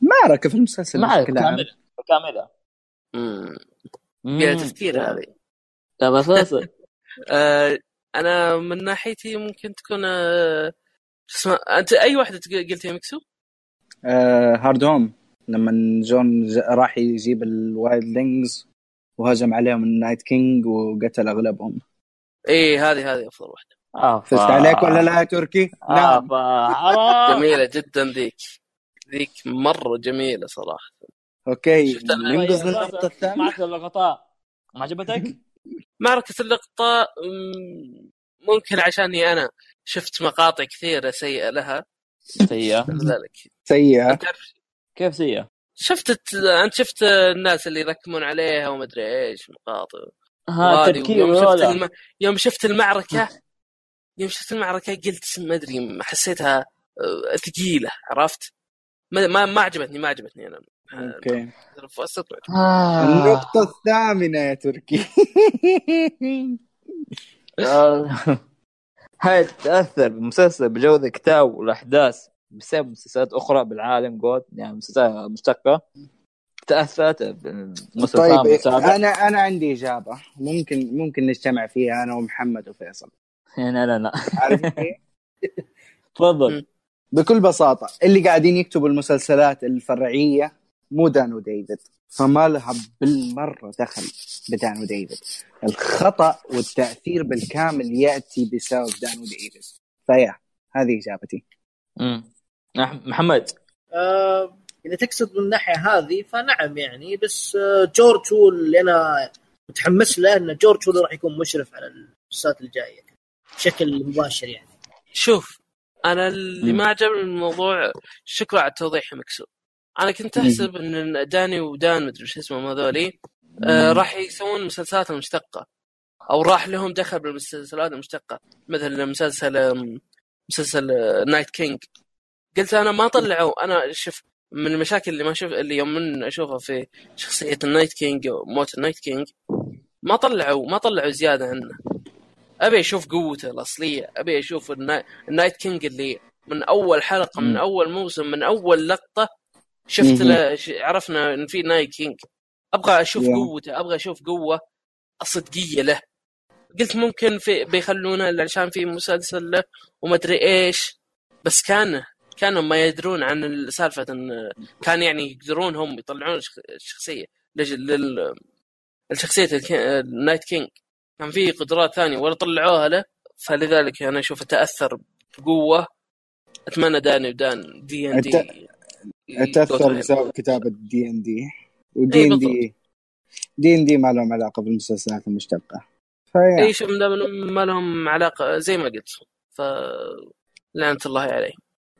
Speaker 3: معركة في المسلسل عام
Speaker 2: كاملة. كاملة.
Speaker 1: مم.
Speaker 2: مم.
Speaker 1: فيها تفكير هذه.
Speaker 2: طب أساسا.
Speaker 1: آه، أنا من ناحيتي ممكن تكون شو اسمه أنت أي واحدة تق- قلت يا مكسو؟
Speaker 3: Hardhome. لما جون. راح يجيب ال Wildlings وهجم عليهم ال Night King وقتل أغلبهم.
Speaker 1: إيه هذه هذه أفضل واحدة.
Speaker 2: آه
Speaker 3: فزت عليك ولا لا يا تركي؟
Speaker 2: آه
Speaker 3: نعم.
Speaker 2: حرام
Speaker 1: جميلة جدا ذيك. ذيك مرة
Speaker 3: جميلة
Speaker 1: صراحة. okay.
Speaker 3: ننقز للنقطه الثانية؟
Speaker 2: معركة اللقطاء. ما عجبتك؟
Speaker 1: معركة اللقطاء مم، ممكن عشاني أنا شفت مقاطع كثيرة سيئة لها.
Speaker 2: سيئة.
Speaker 1: لذلك سيئة.
Speaker 2: كيف سيئة؟
Speaker 1: شفت انت شفت الناس اللي يركبون عليها وما أدري إيش مقاطع
Speaker 2: ها. تركيب
Speaker 1: يوم شفت الم... يوم شفت المعركة يوم شفت المعركة قلت ما أدري حسيتها آه، ثقيلة عرفت؟ ما ما, ما عجبتني ما عجبتني أنا
Speaker 3: okay
Speaker 1: فأستطيع.
Speaker 2: آه.
Speaker 3: النقطة الثامنة يا تركي
Speaker 2: آه. هاي تأثر بالمسلسل بجودة كتابة والأحداث بسبب مسلسلات أخرى بالعالم جود يعني مسلسلات تأثرت بالموسم
Speaker 3: طيب
Speaker 2: والسابع
Speaker 3: أنا أنا عندي إجابة. ممكن ممكن نجتمع فيها أنا ومحمد وفيصل.
Speaker 2: لا لا لا؟ تفضل.
Speaker 3: بكل بساطة اللي قاعدين يكتبوا المسلسلات الفرعية مو دان وديفيد. فما لها بالمرة دخل بدان وديفيد. الخطأ والتأثير بالكامل يأتي بسبب دان وديفيد. فيا هذه إجابتي.
Speaker 2: مم. محمد.
Speaker 4: آه اذا تقصد من الناحية هذه فنعم يعني بس آه جورج هو اللي أنا متحمس له إن جورج هو اللي راح يكون مشرف على المسلسلات الجاية بشكل مباشر يعني.
Speaker 1: شوف أنا اللي. ما عجبني الموضوع شكرا على التوضيح يا مكسو أنا كنت أحسب إن داني ودان مدري إيش اسمهم هذولي آه راح يسوون مسلسلات المشتقه أو راح لهم دخل بالمسلسلات المشتقة مثل مسلسل مسلسل آه، Night King قلت أنا ما طلعوا أنا شوف من المشاكل اللي ما شوف اللي يوم من أشوفها في شخصية ال Night King وموت ال Night King ما طلعوا ما طلعوا زيادة عنه أبي أشوف قوته الأصلية أبي أشوف النا- ال Night King اللي من أول حلقة من. أول موسم من أول لقطة شفت. له عرفنا إن في Night King أبغى أشوف
Speaker 3: Yeah.
Speaker 1: قوته أبغى أشوف قوة صدقيه له قلت ممكن في بيخلونه عشان في مسلسل له وما أدري إيش بس كان كانوا ما يدرون عن سالفة إن كان يعني يقدرون هم يطلعون شخ- الشخصية لل الشخصية الك- النايت كينج كان في قدرات ثانية ولا طلعوها له فلذلك أنا أشوفه تأثر بقوة. أتمنى داني ودان دي ان دي
Speaker 3: تاثر بسبب كتابة دي ان دي
Speaker 1: و
Speaker 3: D
Speaker 1: and.
Speaker 3: D D and D ما لهم علاقة بالمسلسلات المشتقة. فيا.
Speaker 1: اي إنهم ما لهم علاقة زي ما قلت. ف لعنة الله عليه.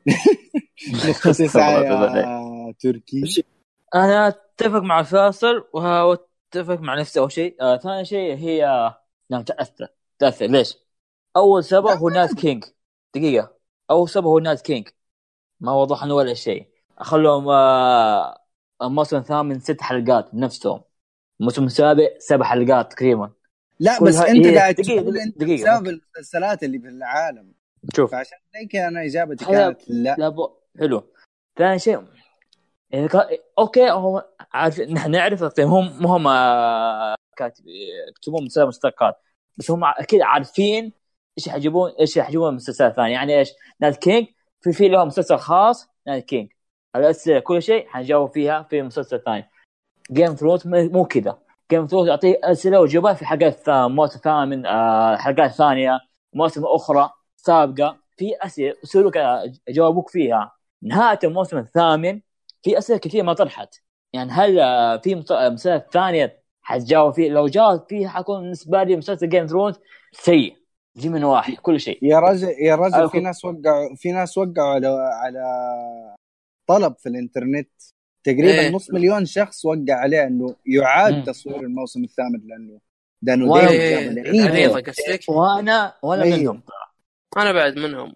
Speaker 3: مختص يا تركي.
Speaker 2: أنا أتفق مع فاصل واتفق مع نفسي أول شيء آه ثاني شيء هي نعم تأثر. تأثر. ليش؟ أول سبب هو Night King دقيقة. أول سبب هو Night King ما وضح عنه ولا شيء. خلوهم آه الموسم الثامن ست حلقات بنفسهم. الموسم السابع سبع حلقات تقريبا.
Speaker 3: لا بس
Speaker 2: أنت
Speaker 3: قاعد تقول انت
Speaker 2: دقيقة.
Speaker 3: بسبب المسلسلات اللي في العالم.
Speaker 2: شوف.
Speaker 3: فعشان ذيك أنا
Speaker 2: إجابتي
Speaker 3: كانت لا.
Speaker 2: لا بو... حلو. ثاني شيء كان okay هم عارف نحن نعرف طيب هم هم آه، كاتب يكتبون مسلسلات بس هم أكيد عارفين إيش يجيبون إيش يجيبون مسلسلات ثانية. يعني إيش؟ Night King في في لهم مسلسل خاص Night King الاسئله كل شيء حنجاوب فيها في مسلسل ثاني. Game Thrones مو كذا. Game Thrones يعطيه أسئلة واجوبات في حلقات موسم ثامن آه، حلقات ثانية. مواسم أخرى. سابقة في أسئلة يسألوك آه، يجاوبوك فيها. نهاية الموسم الثامن في أسئلة كثير ما طرحت. يعني هل في مس- مسلسلات ثانية حتجاوب فيه؟ لو جاوب فيه حيكون بالنسبة لي مسلسل Game Thrones سيء. جي من واحد كل شيء.
Speaker 3: يا رجل يا رجل في ناس وقعوا في ناس وقعوا على على طلب في الإنترنت. تقريبا
Speaker 1: إيه.
Speaker 3: نص مليون شخص وقع عليه إنه يعاد
Speaker 2: مم.
Speaker 3: تصوير الموسم الثامن لأنه
Speaker 2: لأنه
Speaker 3: ديفيد
Speaker 1: إيه،
Speaker 3: جاب العيد.
Speaker 1: عريضه قصدك؟
Speaker 2: وأنا وأنا
Speaker 3: أيوه.
Speaker 2: منهم.
Speaker 1: أنا بعد منهم.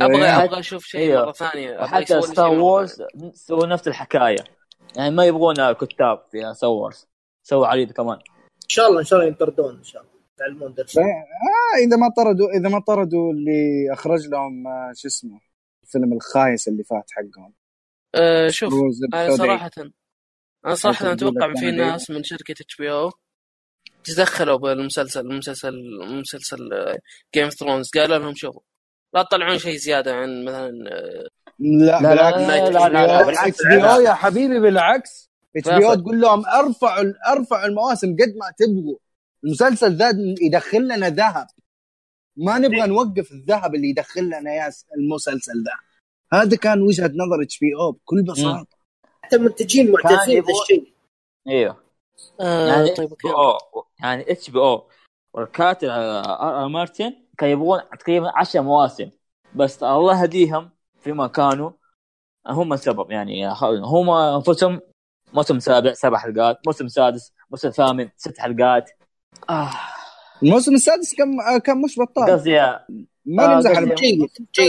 Speaker 1: أبغى
Speaker 2: حتى-
Speaker 1: أبغى أشوف شيء
Speaker 2: أيوه.
Speaker 1: مرة
Speaker 2: ثانية.
Speaker 1: يسوون Star
Speaker 2: Wars سووا نفس الحكاية. يعني ما يبغون كتاب في Star Wars سووا عريض كمان.
Speaker 4: إن شاء الله إن شاء الله ينطردون إن شاء الله. يتعلمون درس.
Speaker 3: آه إذا ما طردوا إذا ما طردوا اللي أخرج لهم آه، شو اسمه؟ الفيلم الخايس اللي فات حقهم.
Speaker 1: أه شوف أنا
Speaker 3: السوداء.
Speaker 1: صراحة. أنا صراحة
Speaker 3: أنت تقول أتوقع
Speaker 1: في ناس من شركة HBO تدخلوا بالمسلسل مسلسل مسلسل Game of Thrones قالوا لهم شوفوا لا تطلعون شيء زيادة عن مثلا
Speaker 3: لا
Speaker 2: لا لا
Speaker 3: بالعكس.
Speaker 2: لا لا لا, لا بالعكس
Speaker 3: HBO يا حبيبي بالعكس.
Speaker 2: HBO.
Speaker 3: تقول لهم ارفعوا ارفعوا المواسم قد ما تبغوا. المسلسل ذا يدخل لنا ذهب. ما نبغى نوقف الذهب اللي يدخل لنا يا س- المسلسل ذا. هذا كان وجهة نظر HBO بكل بساطة.
Speaker 4: حتى المنتجين معترفين
Speaker 2: يبغون-
Speaker 4: بهذا الشيء.
Speaker 2: أيوه
Speaker 1: آه
Speaker 2: يعني
Speaker 1: طيب
Speaker 2: يعني HBO والكاتب R R Martin كانوا يبغون تقريبا 10 مواسم. بس الله يهديهم فيما كانوا. هم السبب يعني. هم انفسهم موسم سابع سبع حلقات. موسم سادس موسم ثامن ست حلقات. آه.
Speaker 3: الموسم السادس كان كان مش بطال.
Speaker 2: قصدي
Speaker 3: ما
Speaker 2: آه،
Speaker 3: نمزح على
Speaker 4: جيد.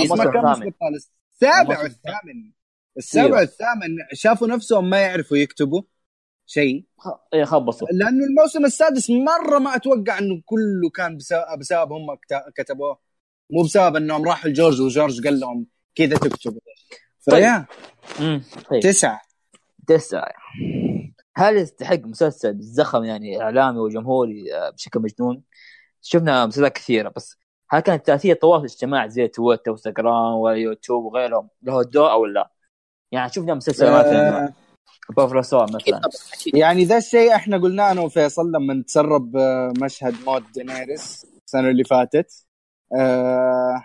Speaker 3: ما كان مش. بطال. السابع والثامن. السابع. والثامن شافوا نفسهم ما يعرفوا يكتبوا. شيء.
Speaker 2: خ- إيه، خبصوا
Speaker 3: لأنه الموسم السادس مرة ما أتوقع إنه كله كان بسبب, بسبب هم كت- كتبوه. مو بسبب إنهم راحوا لجورج وجورج قال لهم كذا تكتبوا. فيا
Speaker 2: امم طيب.
Speaker 3: تسعة.
Speaker 2: تسعة. هل يستحق مسلسل بالزخم يعني إعلامي وجمهوري آه، بشكل مجنون؟ شفنا مسلسلات كثيرة بس هل كان تأثير التواصل الاجتماعي زي تويتر وإنستغرام ويوتيوب وغيرهم له دور أو لا؟ يعني شفنا مسلسل مثلا
Speaker 3: آه
Speaker 4: أكيد
Speaker 2: مثلا
Speaker 3: يعني ذا الشيء إحنا قلناه أنا وفيصل لما تسرب آه، مشهد موت دينيريس السنة اللي فاتت. آه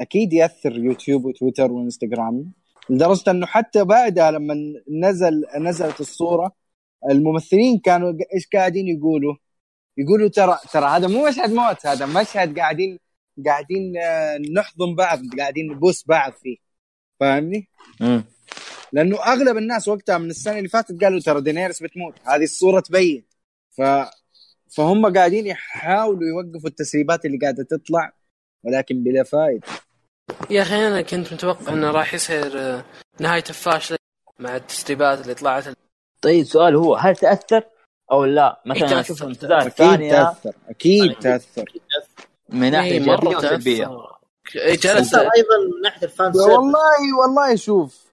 Speaker 3: أكيد يأثر يوتيوب وتويتر وإنستغرام. لدرجة إنه حتى بعدها لما نزل نزلت الصورة الممثلين كانوا إيش قاعدين يقولوا؟ يقولوا ترى ترى هذا مو مشهد موت هذا مشهد قاعدين قاعدين آه، نحضن بعض قاعدين نبوس بعض فيه. فاهمني؟ لأنه أغلب الناس وقتها من السنة اللي فاتت قالوا ترى دينيرس بتموت. هذه الصورة تبين. ف فهم قاعدين يحاولوا يوقفوا التسريبات اللي قاعدة تطلع ولكن بلا فائده
Speaker 1: يا أخي أنا كنت متوقع إنه راح يصير آه، نهايته فاشله مع التسريبات اللي طلعت.
Speaker 2: طيب سؤال هو هل تأثر أو لا؟ مثلا
Speaker 1: إيه،.
Speaker 2: أشوف المسلسلات أكيد
Speaker 3: تأثر. أكيد
Speaker 2: أكيد.
Speaker 3: تأثر.
Speaker 2: من ناحية
Speaker 1: إيه،
Speaker 2: ايجابيه
Speaker 1: مره
Speaker 2: وسلبية.
Speaker 1: تأثر. إيه،
Speaker 4: أيضا من ناحية ال fan
Speaker 3: والله والله شوف.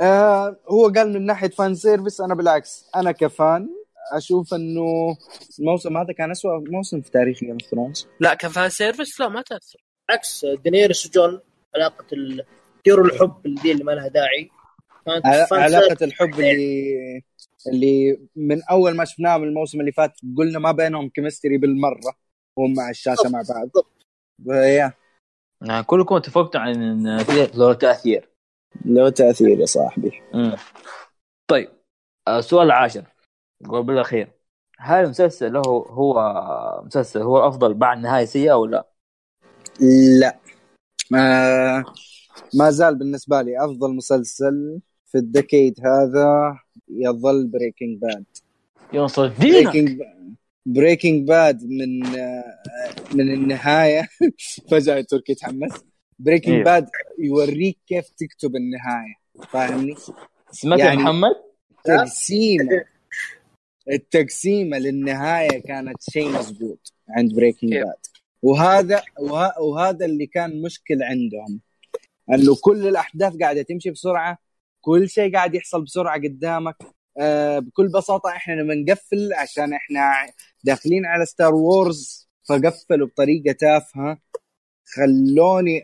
Speaker 3: آه هو قال من ناحية fan service أنا بالعكس أنا ك fan أشوف إنه الموسم هذا كان أسوأ موسم في تاريخ Game of Thrones
Speaker 1: لا ك fan service لا ما تأثر.
Speaker 4: بالعكس دينيريس وجون علاقة ال- كثير الحب اللي, اللي ما لها داعي. كانت
Speaker 3: علاقة الحب اللي اللي من أول ما شفناها من الموسم اللي فات قلنا ما بينهم chemistry بالمرة هم مع الشاشة مع بعض.
Speaker 4: بالضبط.
Speaker 3: يا
Speaker 2: يعني كلكم اتفقتوا عن له تأثير.
Speaker 3: له تأثير يا صاحبي.
Speaker 2: مم. طيب آه، السؤال العاشر قبل الاخير هل المسلسل هو هو مسلسل هو الافضل بعد نهاية سيئة ولا؟
Speaker 3: لا؟ آه ما زال بالنسبة لي أفضل مسلسل في ال decade هذا يظل Breaking Bad
Speaker 2: يوصل
Speaker 3: Breaking Breaking Bad من آه، من النهاية. فجأة تركي تحمس. Breaking
Speaker 2: إيه.
Speaker 3: Bad يوريك كيف تكتب النهاية فاهمني؟
Speaker 2: سمعت
Speaker 3: يعني-
Speaker 2: يا محمد؟
Speaker 3: تقسيمة التقسيمة للنهاية كانت شيء مزبوط عند Breaking
Speaker 1: كيف؟
Speaker 3: Bad وهذا وه- وهذا اللي كان مشكل عندهم إنه كل الأحداث قاعدة تمشي بسرعة كل شيء قاعد يحصل بسرعة قدامك آه بكل بساطة إحنا لما نقفل عشان إحنا داخلين على Star Wars فقفلوا بطريقة تافهة خلوني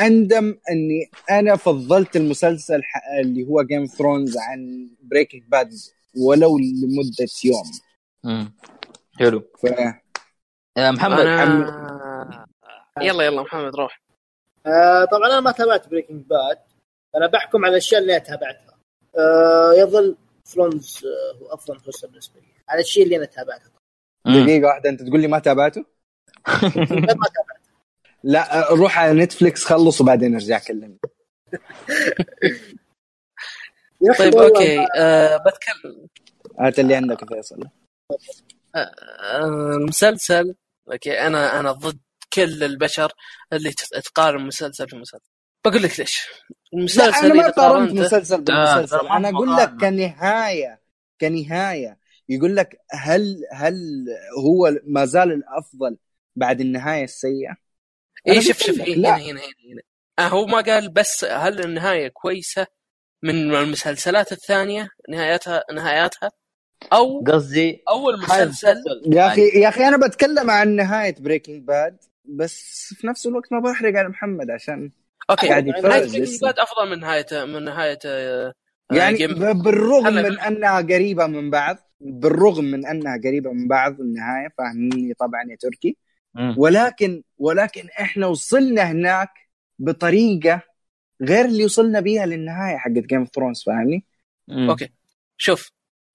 Speaker 3: أندم أني أنا فضلت المسلسل ح- اللي هو Game Thrones عن Breaking Bad ولو لمدة يوم.
Speaker 2: مم. حلو.
Speaker 3: ف...
Speaker 2: يا محمد
Speaker 1: أنا يلا يلا محمد روح.
Speaker 4: آه طبعا أنا ما تابعت Breaking Bad أنا بحكم على الأشياء اللي أنا تابعتها. آه يظل Thrones آه هو أفضل مسلسل بالنسبة لي. على الشيء اللي أنا تابعته.
Speaker 3: دقيقة واحدة أنت تقول لي ما تابعته؟
Speaker 4: ما تابعته.
Speaker 3: لا روح على Netflix خلص وبعدين ارجع كلمني.
Speaker 1: طيب okay آه بتكلم.
Speaker 3: هات اللي عندك يا فيصل.
Speaker 1: آه مسلسل okay أنا أنا ضد كل البشر اللي تقارن مسلسل بمسلسل. بقول لك ليش؟
Speaker 3: لا
Speaker 1: المسلسل
Speaker 3: أنا ما قارنت مسلسل
Speaker 2: ما أنا
Speaker 3: أقول لك. كنهاية كنهاية. يقول لك هل هل هو ما زال الأفضل بعد النهاية السيئة؟
Speaker 1: اي شوف شوف. هنا هنا هنا, هنا. آه هو ما قال بس هل النهاية كويسة من المسلسلات الثانية نهايتها نهاياتها أو
Speaker 2: قصدي
Speaker 1: أو
Speaker 2: هذا
Speaker 1: المسلسل
Speaker 3: يا أخي يا أخي أنا بتكلم عن نهاية Breaking Bad بس في نفس الوقت ما بحرق على محمد عشان okay
Speaker 1: نهاية
Speaker 3: Breaking.
Speaker 1: Bad أفضل من نهاية من نهاية آه،
Speaker 3: يعني Game بالرغم من أنها قريبة من بعض بالرغم من أنها قريبة من بعض النهاية فاهميني طبعا يا تركي. ولكن ولكن إحنا وصلنا هناك بطريقة غير اللي وصلنا بيها للنهاية حقت Game of Thrones فاهمني؟
Speaker 1: okay. شوف.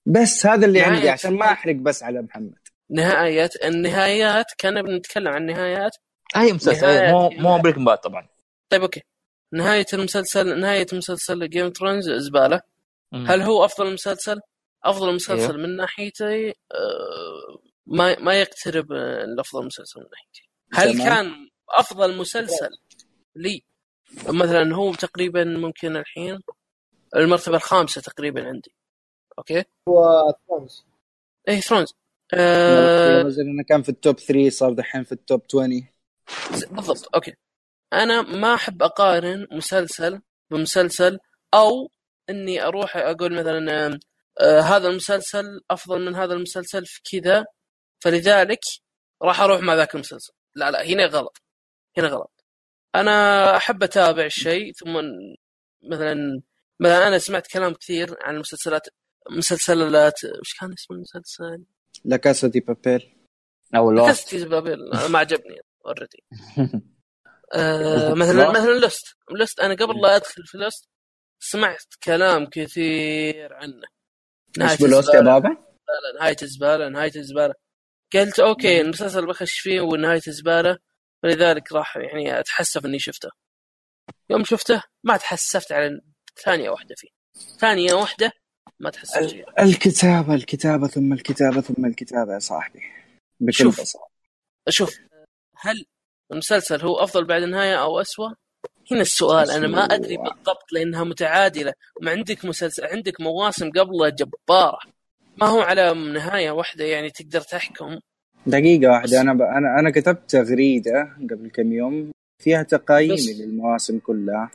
Speaker 3: بس هذا اللي
Speaker 1: نهاية.
Speaker 3: عندي عشان ما أحرق بس على محمد.
Speaker 1: نهاية النهايات كنا بنتكلم عن نهايات
Speaker 2: اي مسلسل
Speaker 1: نهاية-
Speaker 2: مو مو Breaking Bad طبعا.
Speaker 1: طيب okay. نهاية المسلسل نهاية مسلسل Game Thrones زبالة.
Speaker 2: مم.
Speaker 1: هل هو أفضل مسلسل؟ أفضل مسلسل
Speaker 2: أيوه.
Speaker 1: من ناحيتي آه، ما ما يقترب آه، الافضل مسلسل من ناحيتي هل. كان أفضل مسلسل لي؟ مثلا هو تقريبا ممكن الحين المرتبة الخامسة تقريبا عندي. okay؟
Speaker 4: هو Thrones
Speaker 1: إيه Thrones آه
Speaker 3: إنه كان في ال top 3 صار دحين في ال top 20
Speaker 1: بالضبط. okay. أنا ما أحب أقارن مسلسل بمسلسل أو إني أروح أقول مثلا آه هذا المسلسل أفضل من هذا المسلسل في كذا. فلذلك راح أروح مع ذاك المسلسل. لا لا هنا غلط. هنا غلط. أنا أحب أتابع الشيء ثم مثلا مثلا أنا سمعت كلام كثير عن المسلسلات مسلسلات وش كان اسم المسلسل؟
Speaker 3: La Casa de Papel.
Speaker 2: أو Lost.
Speaker 1: Casa de Papel. ما عجبني already آه مثلا. مثلا Lost. Lost أنا قبل لا أدخل في Lost سمعت كلام كثير عنه.
Speaker 3: إيش ب Lost
Speaker 1: يا.
Speaker 3: بابا؟
Speaker 1: لا لا نهاية زبالة نهاية زبالة قلت okay المسلسل بخش فيه ونهاية زبالة. فلذلك راح يعني أتحسف إني شفته. يوم شفته ما تحسفت على ثانية واحدة فيه. ثانية واحدة ما تحسفت فيها.
Speaker 3: الكتابة الكتابة ثم الكتابة ثم الكتابة يا صاحبي. بكل
Speaker 1: شوف.
Speaker 3: بساطة.
Speaker 1: شوف هل المسلسل هو أفضل بعد النهاية أو اسوء؟ هنا السؤال أنا ما
Speaker 3: أدري.
Speaker 1: بالضبط لأنها متعادلة. ما عندك مسلسل عندك مواسم قبلها جبارة. ما هو على نهاية واحدة يعني تقدر تحكم
Speaker 3: دقيقة واحدة أنا ب... أنا أنا كتبت تغريدة قبل كم يوم فيها تقايمي
Speaker 1: بس.
Speaker 3: للمواسم كلها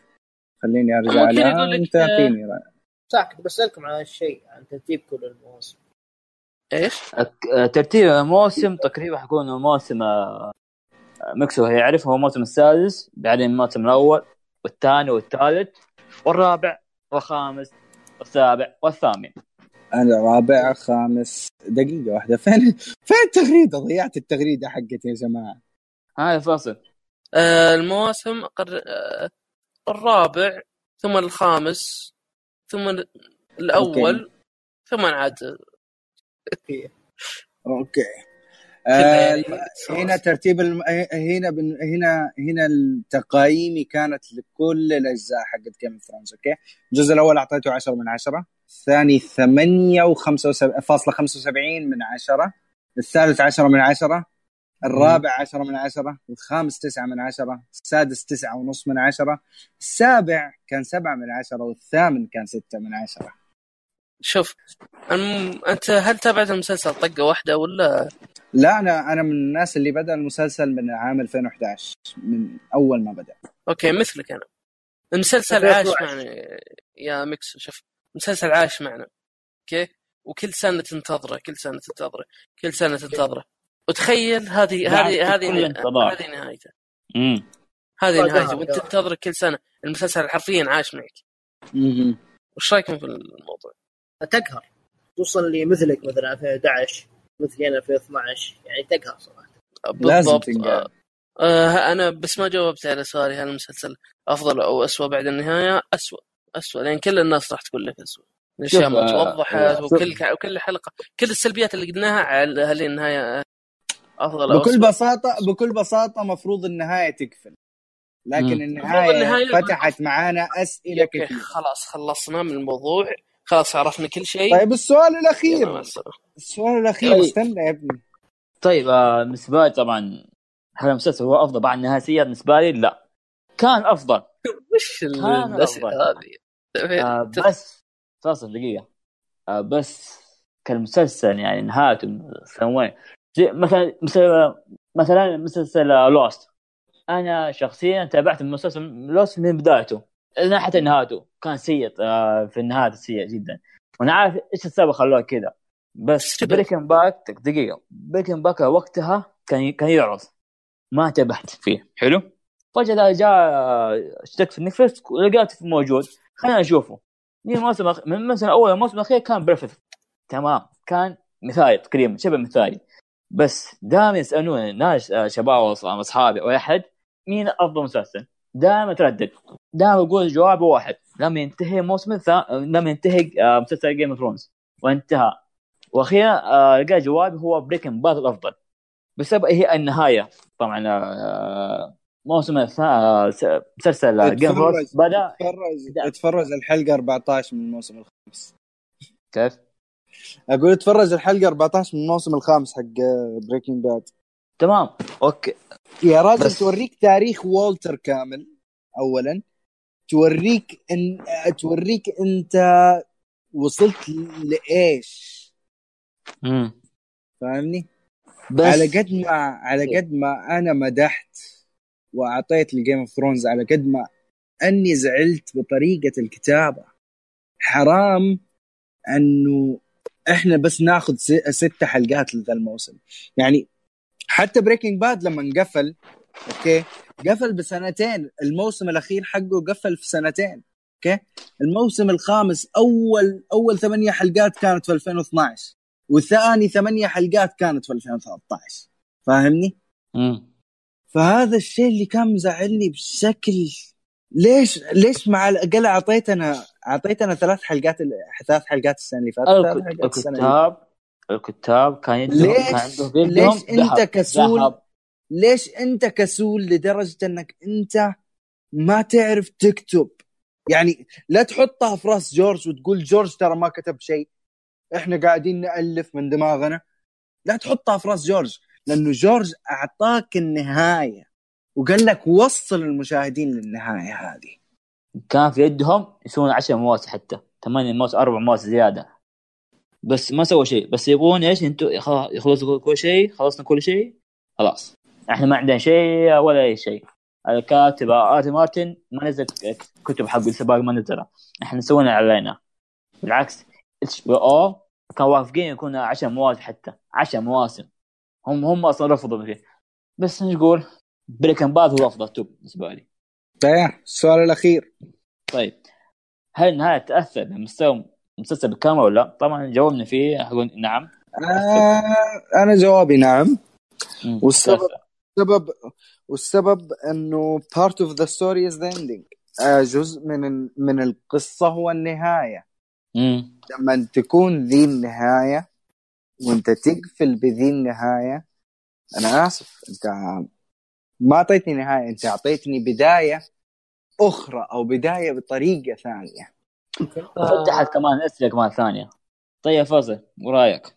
Speaker 3: خليني أرجع لها وأنت أعطيني رأي
Speaker 4: صح كنت بسألكم عن الشيء عن ترتيب كل المواسم
Speaker 1: إيش؟
Speaker 2: أك- ترتيب الموسم تقريبا حيكون الموسم آه، مكسو يعرف هو الموسم السادس بعدين الموسم الأول والثاني والثالث والرابع والخامس والسابع والثامن
Speaker 3: أنا رابع خامس. دقيقة واحدة. فين فين التغريدة؟ ضيعت التغريدة حقتي يا جماعة.
Speaker 2: هذا فاصل.
Speaker 1: آه المواسم قر... آه الرابع ثم الخامس ثم الأول ثم عاد okay.
Speaker 3: آه
Speaker 1: يعني؟
Speaker 3: هنا ترتيب الم... هنا بن... هنا هنا التقايمي كانت لكل الأجزاء حقت Game of Thrones okay؟ الجزء الأول أعطيته 10 من 10 الثاني 8 و75 من 10 الثالث 10 من 10 الرابع 10 من 10 الخامس 9 من 10 السادس 9 ونص من 10 السابع كان 7 من 10 والثامن كان 6 من 10
Speaker 1: شوف أم... أنت هل تابعت المسلسل طقة واحدة ولا؟
Speaker 3: لا أنا أنا من الناس اللي بدأ المسلسل من عام 2011 من أول ما بدأ.
Speaker 1: أوكي مثلك أنا. المسلسل عاش. معنا يا ميكس شوف. المسلسل عاش معنا okay؟ وكل سنة تنتظره كل سنة تنتظره كل سنة تنتظره. وتخيل هذه هذه هذه. هذه نهايته.
Speaker 2: امم
Speaker 1: هذه
Speaker 4: آه،
Speaker 1: نهايته وانت. تنتظره كل سنة. المسلسل حرفيا عاش معك.
Speaker 3: مهم.
Speaker 1: وش رأيكم في الموضوع؟
Speaker 4: تقهر. خصوصا اللي مثلك مثلا 2011 مثلي أنا 2012 يعني تقهر صراحة.
Speaker 3: لازم
Speaker 1: بالضبط
Speaker 3: تنقال
Speaker 1: آه أنا بس ما جاوبت على سؤالي هل المسلسل أفضل أو اسوء بعد النهاية؟ اسوء اسوء لأن كل الناس راح تقول لك اسوء الأشياء
Speaker 2: شوف،
Speaker 1: ما
Speaker 2: آه،
Speaker 1: توضحت
Speaker 2: آه،
Speaker 1: وكل وكل حلقة كل السلبيات اللي قلناها على هل النهاية أفضل أو
Speaker 3: بكل
Speaker 1: أسوأ.
Speaker 3: بساطة بكل بساطة مفروض النهاية تقفل لكن
Speaker 2: مم.
Speaker 3: النهاية
Speaker 1: النهاية-
Speaker 3: فتحت معانا أسئلة
Speaker 1: أوكي
Speaker 3: كثيرة
Speaker 1: خلاص خلصنا من الموضوع خلاص عرفنا كل شيء
Speaker 3: طيب السؤال
Speaker 1: الأخير.
Speaker 3: السؤال الأخير
Speaker 2: طيب.
Speaker 3: استنى يا ابني
Speaker 2: طيب آه، بالنسبة لي طبعا هل المسلسل هو أفضل بعد النهاية بالنسبة لي لا كان أفضل
Speaker 1: وش
Speaker 2: الأسئلة.
Speaker 1: هذه؟
Speaker 2: آه بس فاصل دقيقة. آه بس كالمسلسل يعني نهايته زي مثلا مثلا مثلا مسلسل لوست أنا شخصيا تابعت المسلسل لوست من بدايته. حتى نهايته. كان سيء آه في النهاية سيء جدا. وأنا عارف إيش السبب خلوه كذا. بس. Breaking Bad دقيقة. Breaking Bad وقتها كان كان يعرض. ما انتبهت فيه. حلو. فجأة جاء اشتركت في Netflix ولقيته موجود. خلينا نشوفه. من الموسم الأخ- من الموسم الأول الموسم الأخير كان perfect تمام. كان مثالي تقريبا شبه مثالي. بس دائما يسألون ناس آه، شباب أصحابي أو أحد مين أفضل مسلسل؟ دائما تردد. دائما أقول جواب واحد. لما ينتهي موسم الثا... لما ينتهي آه، مسلسل Game of Thrones وانتهى. وأخيرا آه، لقى جوابي هو Breaking Bad الأفضل. بسبب هي النهاية. طبعا موسم مسلسل
Speaker 3: Game
Speaker 2: of بدأ
Speaker 3: اتفرج اتفرج الحلقة 14 من الموسم الخامس.
Speaker 2: كيف؟
Speaker 3: أقول اتفرج الحلقة 14 من الموسم الخامس حق Breaking Bad
Speaker 2: تمام. okay.
Speaker 3: يا راجل
Speaker 2: بس-
Speaker 3: توريك تاريخ والتر كامل اولا. توريك ان توريك أنت وصلت لإيش؟
Speaker 2: مم.
Speaker 3: فاهمني؟
Speaker 2: بس
Speaker 3: على قد ما على قد ما أنا مدحت وأعطيت ال Game of Thrones على قد ما أني زعلت بطريقة الكتابة. حرام أنه إحنا بس ناخذ ست حلقات لذا الموسم. يعني حتى Breaking Bad لما انقفل okay؟ قفل بسنتين. الموسم الأخير حقه قفل في سنتين okay؟ الموسم الخامس أول أول ثمانية حلقات كانت في 2012 وثاني ثمانية حلقات كانت في 2013 فاهمني؟
Speaker 2: مم.
Speaker 3: فهذا الشيء اللي كان مزعلني بشكل ليش ليش مع الاقل اعطيتنا أعطيتنا ثلاث حلقات ثلاث حلقات السنة اللي فاتت
Speaker 2: الكتاب الكتاب كان يدهم
Speaker 3: ليش-
Speaker 2: كان عندهم
Speaker 3: ليش أنت
Speaker 2: ذهب-
Speaker 3: كسول؟
Speaker 2: ذهب.
Speaker 3: ليش أنت كسول لدرجة أنك أنت ما تعرف تكتب يعني لا تحطها في راس جورج وتقول جورج ترى ما كتب شيء إحنا قاعدين نألف من دماغنا لا تحطها في راس جورج لأنه جورج أعطاك النهاية. وقال لك وصل المشاهدين للنهاية هذه.
Speaker 2: كان في يدهم يسوون 10 مواسم حتى. 8 مواسم أربع مواسم زيادة. بس ما سووا شيء. بس يبغون إيش؟ أنتوا يخلصوا كل شيء خلصنا كل شيء خلاص. إحنا ما عندنا شيء ولا أي شيء. الكاتب آر آر مارتن ما نزل كتب حق السباق ما نزلها. إحنا سوينا علينا. بالعكس HBO كانوا وافقين يكون 10 مواسم حتى. 10 مواسم هم هم أصلا رفضوا فيه بس نقول بريكن باد هو أفضل توب بالنسبة لي
Speaker 3: طيب السؤال الأخير
Speaker 2: طيب هل النهاية تأثر بمستوى المسلسل بالكامل ولا لا؟ طبعا جاوبنا فيه أقول نعم
Speaker 3: آه أنا جوابي نعم
Speaker 2: مم.
Speaker 3: والسبب. السبب والسبب إنه of the story is the ending آه جزء من من القصة هو النهاية
Speaker 2: مم.
Speaker 3: لما تكون ذي النهاية وانت تقفل بذي النهاية أنا آسف أنت ما أعطيتني نهاية أنت أعطيتني بداية أخرى أو بداية بطريقة ثانية.
Speaker 2: فتحت كمان اسئله كمان ثانية. طيب يا فوزي
Speaker 1: ورأيك؟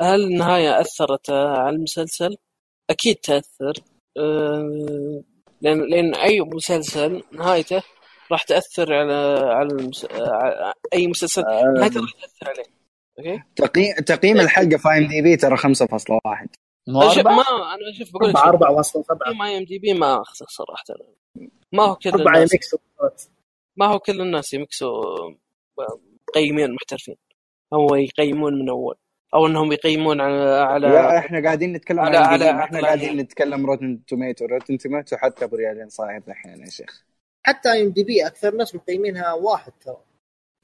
Speaker 1: هل النهاية أثرت آه، على المسلسل؟ أكيد تأثر. آه، لأن لأن أي مسلسل نهايته راح تأثر على على المس... على أي مسلسل. نهايته راح تأثر عليه. okay؟
Speaker 3: تقييم تقييم الحلقة في IMDb ترى 5.1
Speaker 2: مو
Speaker 1: أشوف-
Speaker 2: أربعة؟
Speaker 1: ما أنا أشوف بقول لك
Speaker 4: أربعة
Speaker 1: شيء.
Speaker 4: أربعة واصل سبعة.
Speaker 1: تقييم IMDb ما اخذ صراحة. ما هو كل الناس ما هو كل الناس يا ميكسو مقيمين محترفين. أو يقيمون من أول. أو إنهم يقيمون على
Speaker 3: لا
Speaker 1: على
Speaker 3: إحنا قاعدين نتكلم
Speaker 1: على- على
Speaker 3: على
Speaker 1: إحنا.
Speaker 3: قاعدين نتكلم Rotten Tomato Rotten Tomato حتى أبو ريالين صاير الحين يا شيخ.
Speaker 4: حتى اي إم دي بي أكثر ناس مقيمينها واحد ترى.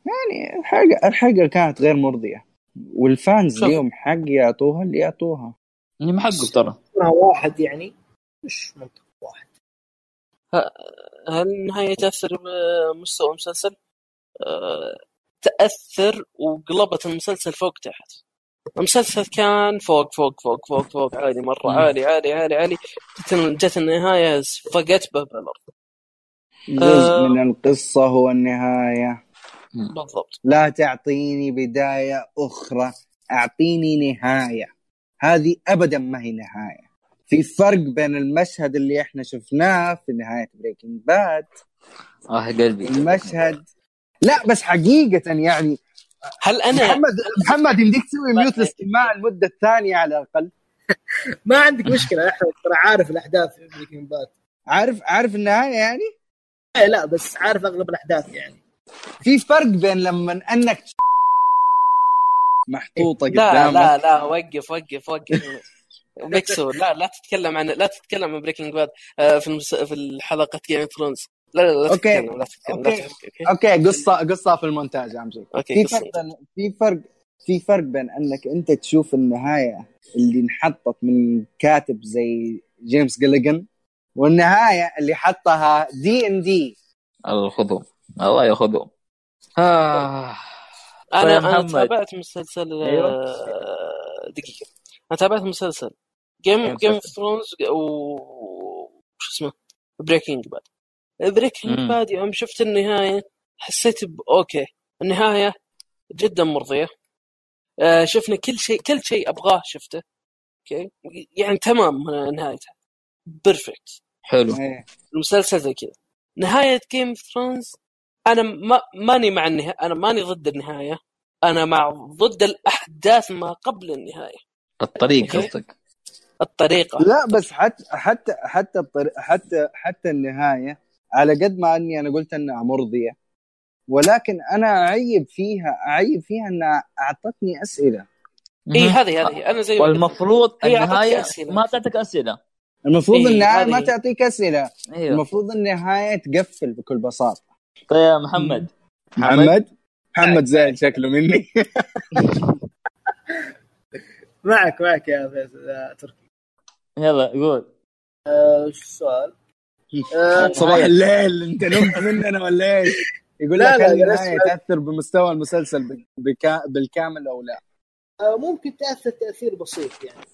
Speaker 3: يعني الحلقة الحلقة كانت غير مرضية. والفانز. ليهم حق يعطوها اللي يعطوها.
Speaker 2: اني محقق ترى.
Speaker 4: يكونها واحد يعني. مش منطق واحد.
Speaker 1: هل النهايه تأثر بمستوى المسلسل؟ آه، تأثر وقلبت المسلسل فوق تحت. المسلسل كان فوق فوق فوق فوق فوق عالي
Speaker 2: مرة.
Speaker 1: عالي عالي عالي عالي. جت- النهاية فقت به بالارض
Speaker 3: جزء
Speaker 1: آه.
Speaker 3: من القصة هو النهاية.
Speaker 1: بالضبط.
Speaker 3: لا تعطيني بداية أخرى أعطيني نهاية. هذه ابدا ما هي نهاية. في فرق بين المشهد اللي إحنا شفناه في نهاية Breaking Bad
Speaker 2: آه قلبي.
Speaker 3: المشهد لا بس حقيقة يعني
Speaker 1: هل أنا
Speaker 3: محمد محمد يمديك تسوي mute للاستماع المده الثانية على الأقل.
Speaker 4: ما عندك مشكلة احمد ترى عارف الأحداث في Breaking Bad
Speaker 3: عارف عارف النهاية يعني؟
Speaker 4: إيه لا بس عارف أغلب الأحداث يعني.
Speaker 3: في فرق بين لما انك محطوطة
Speaker 1: لا
Speaker 3: قدامك.
Speaker 1: لا لا وقف وقف وقف. ميكسو لا لا تتكلم عن لا تتكلم عن Breaking Bad في المس... في الحلقة Game of Thrones لا لا لا
Speaker 3: okay.
Speaker 1: تتكلم لا تتكلم لا
Speaker 3: okay.
Speaker 1: تتكلم.
Speaker 3: okay. قصة قصة في المونتاج اهم شيء
Speaker 1: okay
Speaker 3: في
Speaker 1: قصة.
Speaker 3: فرق بين في فرق في فرق بين أنك أنت تشوف النهاية اللي انحطت من كاتب زي Vince Gilligan والنهاية اللي حطها D and
Speaker 2: D ياخذهم الله ياخذهم آه.
Speaker 1: أنا
Speaker 2: طيب
Speaker 1: أنا
Speaker 2: محمد.
Speaker 1: تابعت مسلسل
Speaker 2: أيوة.
Speaker 1: آه، دقيقة. أنا تابعت مسلسل. Game Game
Speaker 2: of؟
Speaker 1: Thrones و شو اسمه؟ Breaking Bad
Speaker 2: Breaking.
Speaker 1: Bad يوم شفت النهاية حسيت ب okay. النهاية جدا مرضية. آه، شفنا كل شيء كل شيء أبغاه شفته. okay؟ يعني تمام نهايته. perfect
Speaker 2: حلو.
Speaker 3: إيه.
Speaker 1: المسلسل زي كذا. نهاية Game of Thrones أنا ما ماني مع النهاية أنا ماني ضد النهاية أنا مع ضد الأحداث ما قبل النهاية
Speaker 2: الطريق. قصدك
Speaker 1: الطريقة
Speaker 3: لا بس حتى حتى حتى الطريق حتى حتى النهاية على قد ما أني أنا قلت أنها مرضية ولكن أنا أعيب فيها أعيب فيها أنها أعطتني
Speaker 1: أسئلة
Speaker 2: إي.
Speaker 1: هذه هذه أنا زي.
Speaker 2: والمفروض النهاية
Speaker 1: أسئلة.
Speaker 2: ما تعطيك أسئلة
Speaker 3: المفروض
Speaker 1: إيه،
Speaker 3: النهاية
Speaker 1: هذه
Speaker 3: ما. تعطيك أسئلة
Speaker 2: أيوه
Speaker 3: المفروض النهاية تقفل بكل بساطة
Speaker 2: طيب يا محمد.
Speaker 3: محمد؟ محمد؟ زعل شكله مني.
Speaker 4: معك معك يا تركي.
Speaker 2: يلا قول.
Speaker 4: آه، وش السؤال؟ آه،
Speaker 3: صباح الليل انت نمت مننا ولا إيش؟ يقول
Speaker 4: لا،
Speaker 3: لك
Speaker 4: لا،
Speaker 3: هل
Speaker 4: النهاية.
Speaker 3: تأثر بمستوى المسلسل بك- بكا بالكامل أو لا؟
Speaker 4: آه، ممكن تأثر تأثير بسيط يعني.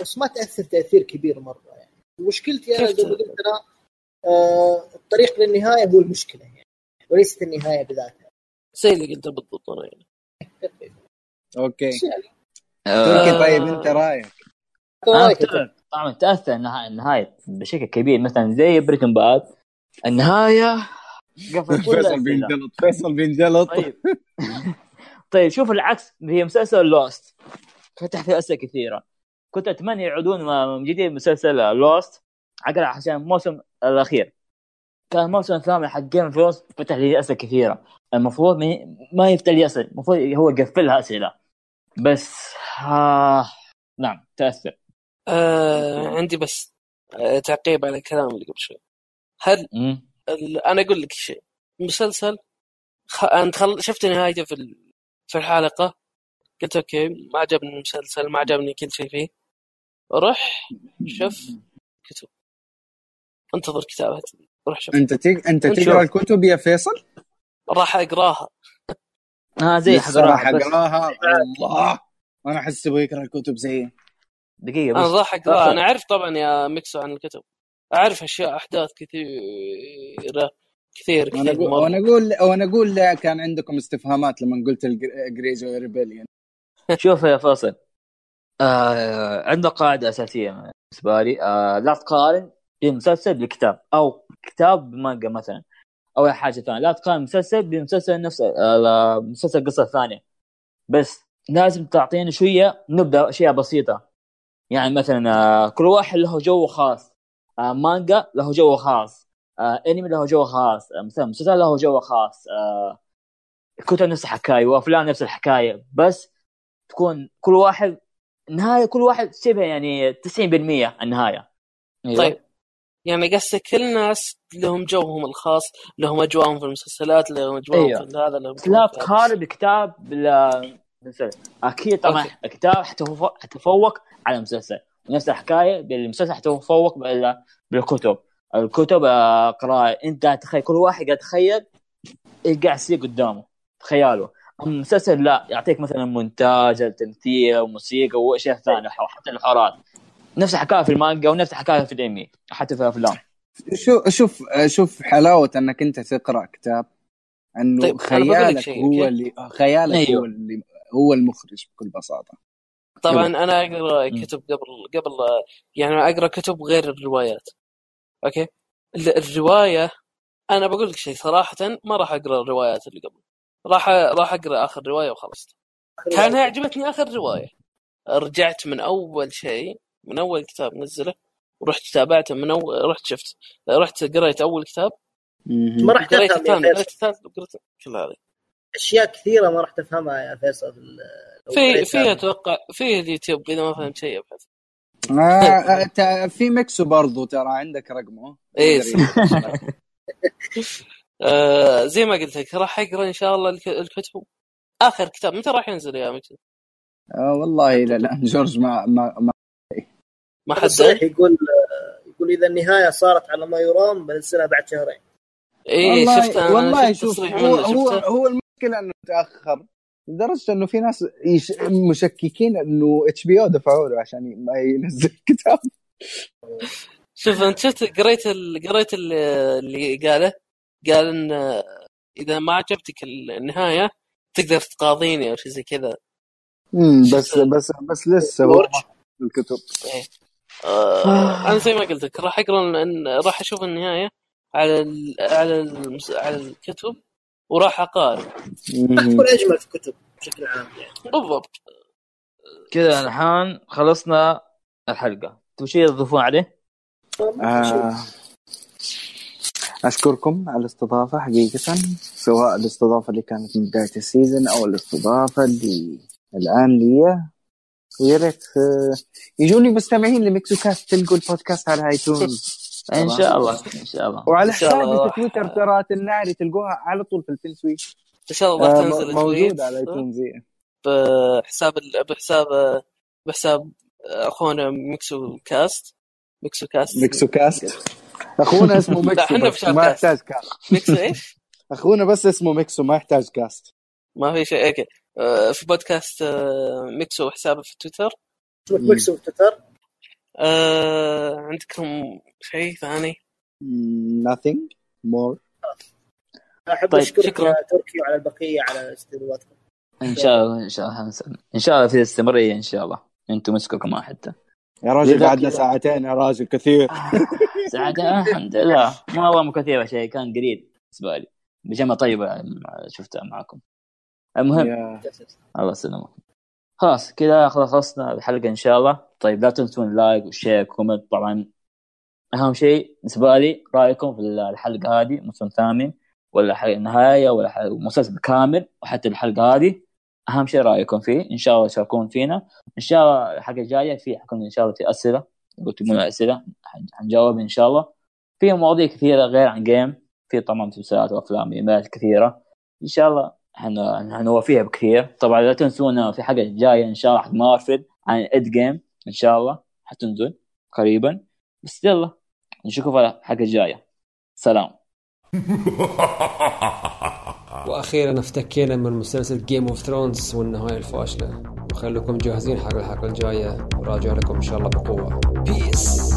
Speaker 4: بس ما تأثر تأثير كبير مرة يعني. مشكلتي
Speaker 1: أنا
Speaker 4: زي ما قلت أنا آه، الطريق للنهاية هو المشكلة. وليست النهاية بذاتها.
Speaker 1: زي اللي قلته بالضبط أنا يعني.
Speaker 3: okay.
Speaker 4: بس يعني؟
Speaker 3: تركي
Speaker 2: آه.
Speaker 3: طيب
Speaker 2: أنت
Speaker 4: رأيك؟
Speaker 2: أتفق. طبعا تأثر النهايه بشكل كبير. مثلا زي Breaking Bad النهاية قفل
Speaker 3: فيصل. بينجلط فيصل بينجلط.
Speaker 2: طيب. طيب شوف العكس. في مسلسل Lost فتح فيه اسئله كثيره كنت أتمنى يعودون من جديد مسلسل Lost عقل عشان الموسم الأخير. كان الموسم الثامن حق Game Thrones فتح لي أسئلة كثيرة. المفروض ما- ما يفتح لي أسئلة المفروض هو يقفلها أسئلة. بس آه نعم تأثر.
Speaker 1: آه عندي بس آه تعقيب على الكلام اللي قبل شوي. هل. ال- أنا أقول لك شيء. المسلسل خ... انت خل... شفت نهايته في ال... في الحلقة. قلت أوكي ما عجبني المسلسل ما عجبني كل شيء فيه. روح شوف كتب. انتظر كتابة. روح شوف.
Speaker 3: أنت تق...
Speaker 1: أنت.
Speaker 3: تقرأ الكتب يا فيصل؟
Speaker 1: راح أقراها.
Speaker 2: آه زي بس.
Speaker 3: أقراها. الله. أنا أحس يبغى يقرأ الكتب زيي
Speaker 2: دقيقة
Speaker 1: أنا
Speaker 2: بس.
Speaker 1: ضاحك لا أنا أعرف طبعا يا ميكسو عن الكتب. أعرف أشياء أحداث كثيرة كثير
Speaker 3: وأنا
Speaker 1: كثير أقول.
Speaker 3: وأنا أقول وأنا أقول لا كان عندكم استفهامات لما قلت ال Greyjoy Rebellion
Speaker 2: شوف يا فيصل آه عندنا قاعدة أساسية بالنسبة لي. آه لا تقارن بمسلسل بكتاب أو كتاب بمانجا مثلا أو حاجة ثانية. لا تقارن مسلسل بمسلسل نفس آه مسلسل قصة ثانية. بس لازم تعطيني شوية نبدأ أشياء بسيطة. يعني مثلا آه كل واحد له جو خاص. آه مانجا له جو خاص. أنمي له جو خاص. مثلا مسلسل له جو خاص. كتب نفس الحكاية وأفلام نفس الحكاية. بس تكون كل واحد النهايه كل واحد شبه يعني 90% النهاية. أيوة.
Speaker 1: طيب يعني قصدك كل الناس لهم جوهم الخاص لهم أجواءهم في المسلسلات لهم أجواءهم
Speaker 2: أيوه.
Speaker 1: في هذا لهم
Speaker 2: لا تقارن بكتاب بال بالمسلسل. أكيد طبعا
Speaker 1: أوكي.
Speaker 2: الكتاب حتفوق, على المسلسل. ونفس الحكاية بالمسلسل حتفوق بال- بالكتب. الكتب آه، قراءة. أنت تخيل كل واحد قاعد يتخيل إيش قاعد يصير قدامه. خياله اما المسلسل لا يعطيك مثلا مونتاج التمثيل وموسيقى وأشياء ثانية حتى الحوارات. نفس الحكاية في المانجا ونفس الحكاية في الانمي حتى في الأفلام.
Speaker 3: شوف شوف شوف حلاوة إنك أنت تقرأ كتاب إنه
Speaker 1: طيب،
Speaker 3: خيالك هو؟ اللي خيالك
Speaker 2: أيوه.
Speaker 3: هو اللي هو المخرج بكل بساطة.
Speaker 1: طبعا أنا
Speaker 2: أقرأ.
Speaker 1: كتب قبل قبل يعني أقرأ كتب غير الروايات. أوكي؟ ال- الرواية أنا بقول لك شيء صراحة ما راح أقرأ الروايات اللي قبل. راح راح أقرأ آخر رواية وخلصت كان عجبتني آخر رواية. رجعت من أول شيء من أول كتاب نزله ورحت تابعته من اول رحت شفت رحت قريت أول كتاب
Speaker 4: ما راح
Speaker 1: قريت
Speaker 4: تفهم
Speaker 1: الثاني قريت الثالث وقريت كل هذه.
Speaker 4: أشياء كثيرة ما راح تفهمها يا فيصل.
Speaker 1: في. في أتوقع في اليوتيوب إذا ما فهمت شيء ابحث
Speaker 3: آه آه، في ميكسو برضو ترى عندك رقمه.
Speaker 1: إيه،
Speaker 3: تقدر-
Speaker 1: آه زي ما قلت لك راح أقرأ إن شاء الله الك- الكتب. آخر كتاب متى راح ينزل يا مكتب؟
Speaker 3: آه والله لا لا جورج ما ما, ما
Speaker 1: ما حد
Speaker 4: صحيح يقول يقول إذا النهاية صارت على ما يرام بنزلها بعد شهرين.
Speaker 3: والله
Speaker 1: شفت أنا
Speaker 3: والله شوف هو هو هو المشكلة إنه تأخر لدرجة إنه في ناس يش... مشككين إنه إتش بي أو دفعوا له عشان ما ينزل كتاب.
Speaker 1: شوف أنت شفت قريت ال... قريت ال- اللي قاله؟ قال إن إذا ما عجبتك النهاية تقدر تقاضيني أو شيء زي كذا.
Speaker 3: بس بس بس لسه الكتب.
Speaker 1: آه. أنا زي ما قلت لك راح أقرأ إن- راح أشوف النهاية على ال... على المس... على الكتب وراح أقارن.
Speaker 4: راح تكون أجمل في الكتب بشكل عام يعني.
Speaker 1: بالضبط.
Speaker 2: كذا الحين خلصنا الحلقة. تبغى شيء تضيفون عليه؟
Speaker 3: آه. أشكركم على الاستضافة حقيقة سواء الاستضافة اللي كانت من بداية season أو الاستضافة اللي الآن لي ويا ريت يجوني مستمعين لميكسو كاست تلقوا البودكاست على ايتونز
Speaker 2: ان شاء الله ان شاء الله
Speaker 3: وعلى حسابي في تويتر ترى الناري تلقوها على طول في البين سويت
Speaker 1: ان شاء الله
Speaker 3: آه،
Speaker 1: تنزل
Speaker 3: موجود على ايتونز.
Speaker 1: بحساب ال- بحساب بحساب اخونا ميكسو كاست ميكسو كاست
Speaker 3: ميكسو كاست اخونا اسمه
Speaker 1: شاب
Speaker 3: ما. يحتاج كاست
Speaker 1: ميكسو إيش؟
Speaker 3: اخونا بس اسمه ميكسو ما يحتاج كاست
Speaker 1: ما في شيء أوكي في بودكاست آه، ميكسو حسابه في تويتر.
Speaker 4: ميكسو في تويتر.
Speaker 1: آه، عندكم شيء ثاني؟
Speaker 3: nothing more.
Speaker 4: أحب
Speaker 1: طيب،
Speaker 4: أشكرك
Speaker 1: شكراً.
Speaker 4: تركي وعلى البقية على استضافتكم
Speaker 2: إن شاء الله إن شاء الله. إن شاء الله في استمرارية إن شاء الله. أنتم مسكوا كمان حتى
Speaker 3: يا راجل قعدنا. ساعتين يا راجل كثير.
Speaker 2: سعادة الحمد لله. ما والله مو كثير شيء كان قليل بالنسبة لي بجمله طيبة شفتها معكم. المهم الله يسلمك خلاص كذا خلصنا الحلقة إن شاء الله. طيب لا تنسون like و share comment طبعا أهم شيء بالنسبة لي رأيكم في الحلقة هذه موسم ثامن ولا النهايه ولا حلقة مسلسل كامل وحتى الحلقة هذه أهم شيء رأيكم فيه. إن شاء الله تشاركون فينا. إن شاء الله الحلقة الجاية فيه حكون إن شاء الله في أسئلة. لنا أسئلة حن- حنجاوب إن شاء الله. في مواضيع كثيرة غير عن جيم في طبعا مسلسلات وأفلام إيميلات كثيرة. إن شاء الله حن- حنوفيها بكثير. طبعا لا تنسونا في حاجة جاية إن شاء الله مارفل عن end game إن شاء الله. حتنزل قريبا. بس يلا نشوفكم في الحلقة الجايه سلام.
Speaker 5: وأخيرا افتكينا من مسلسل جيم اوف ثرونز والنهاية الفاشلة. وخليكم جاهزين حق الحلقة الجاية. وراجع لكم إن شاء الله بقوة. بيس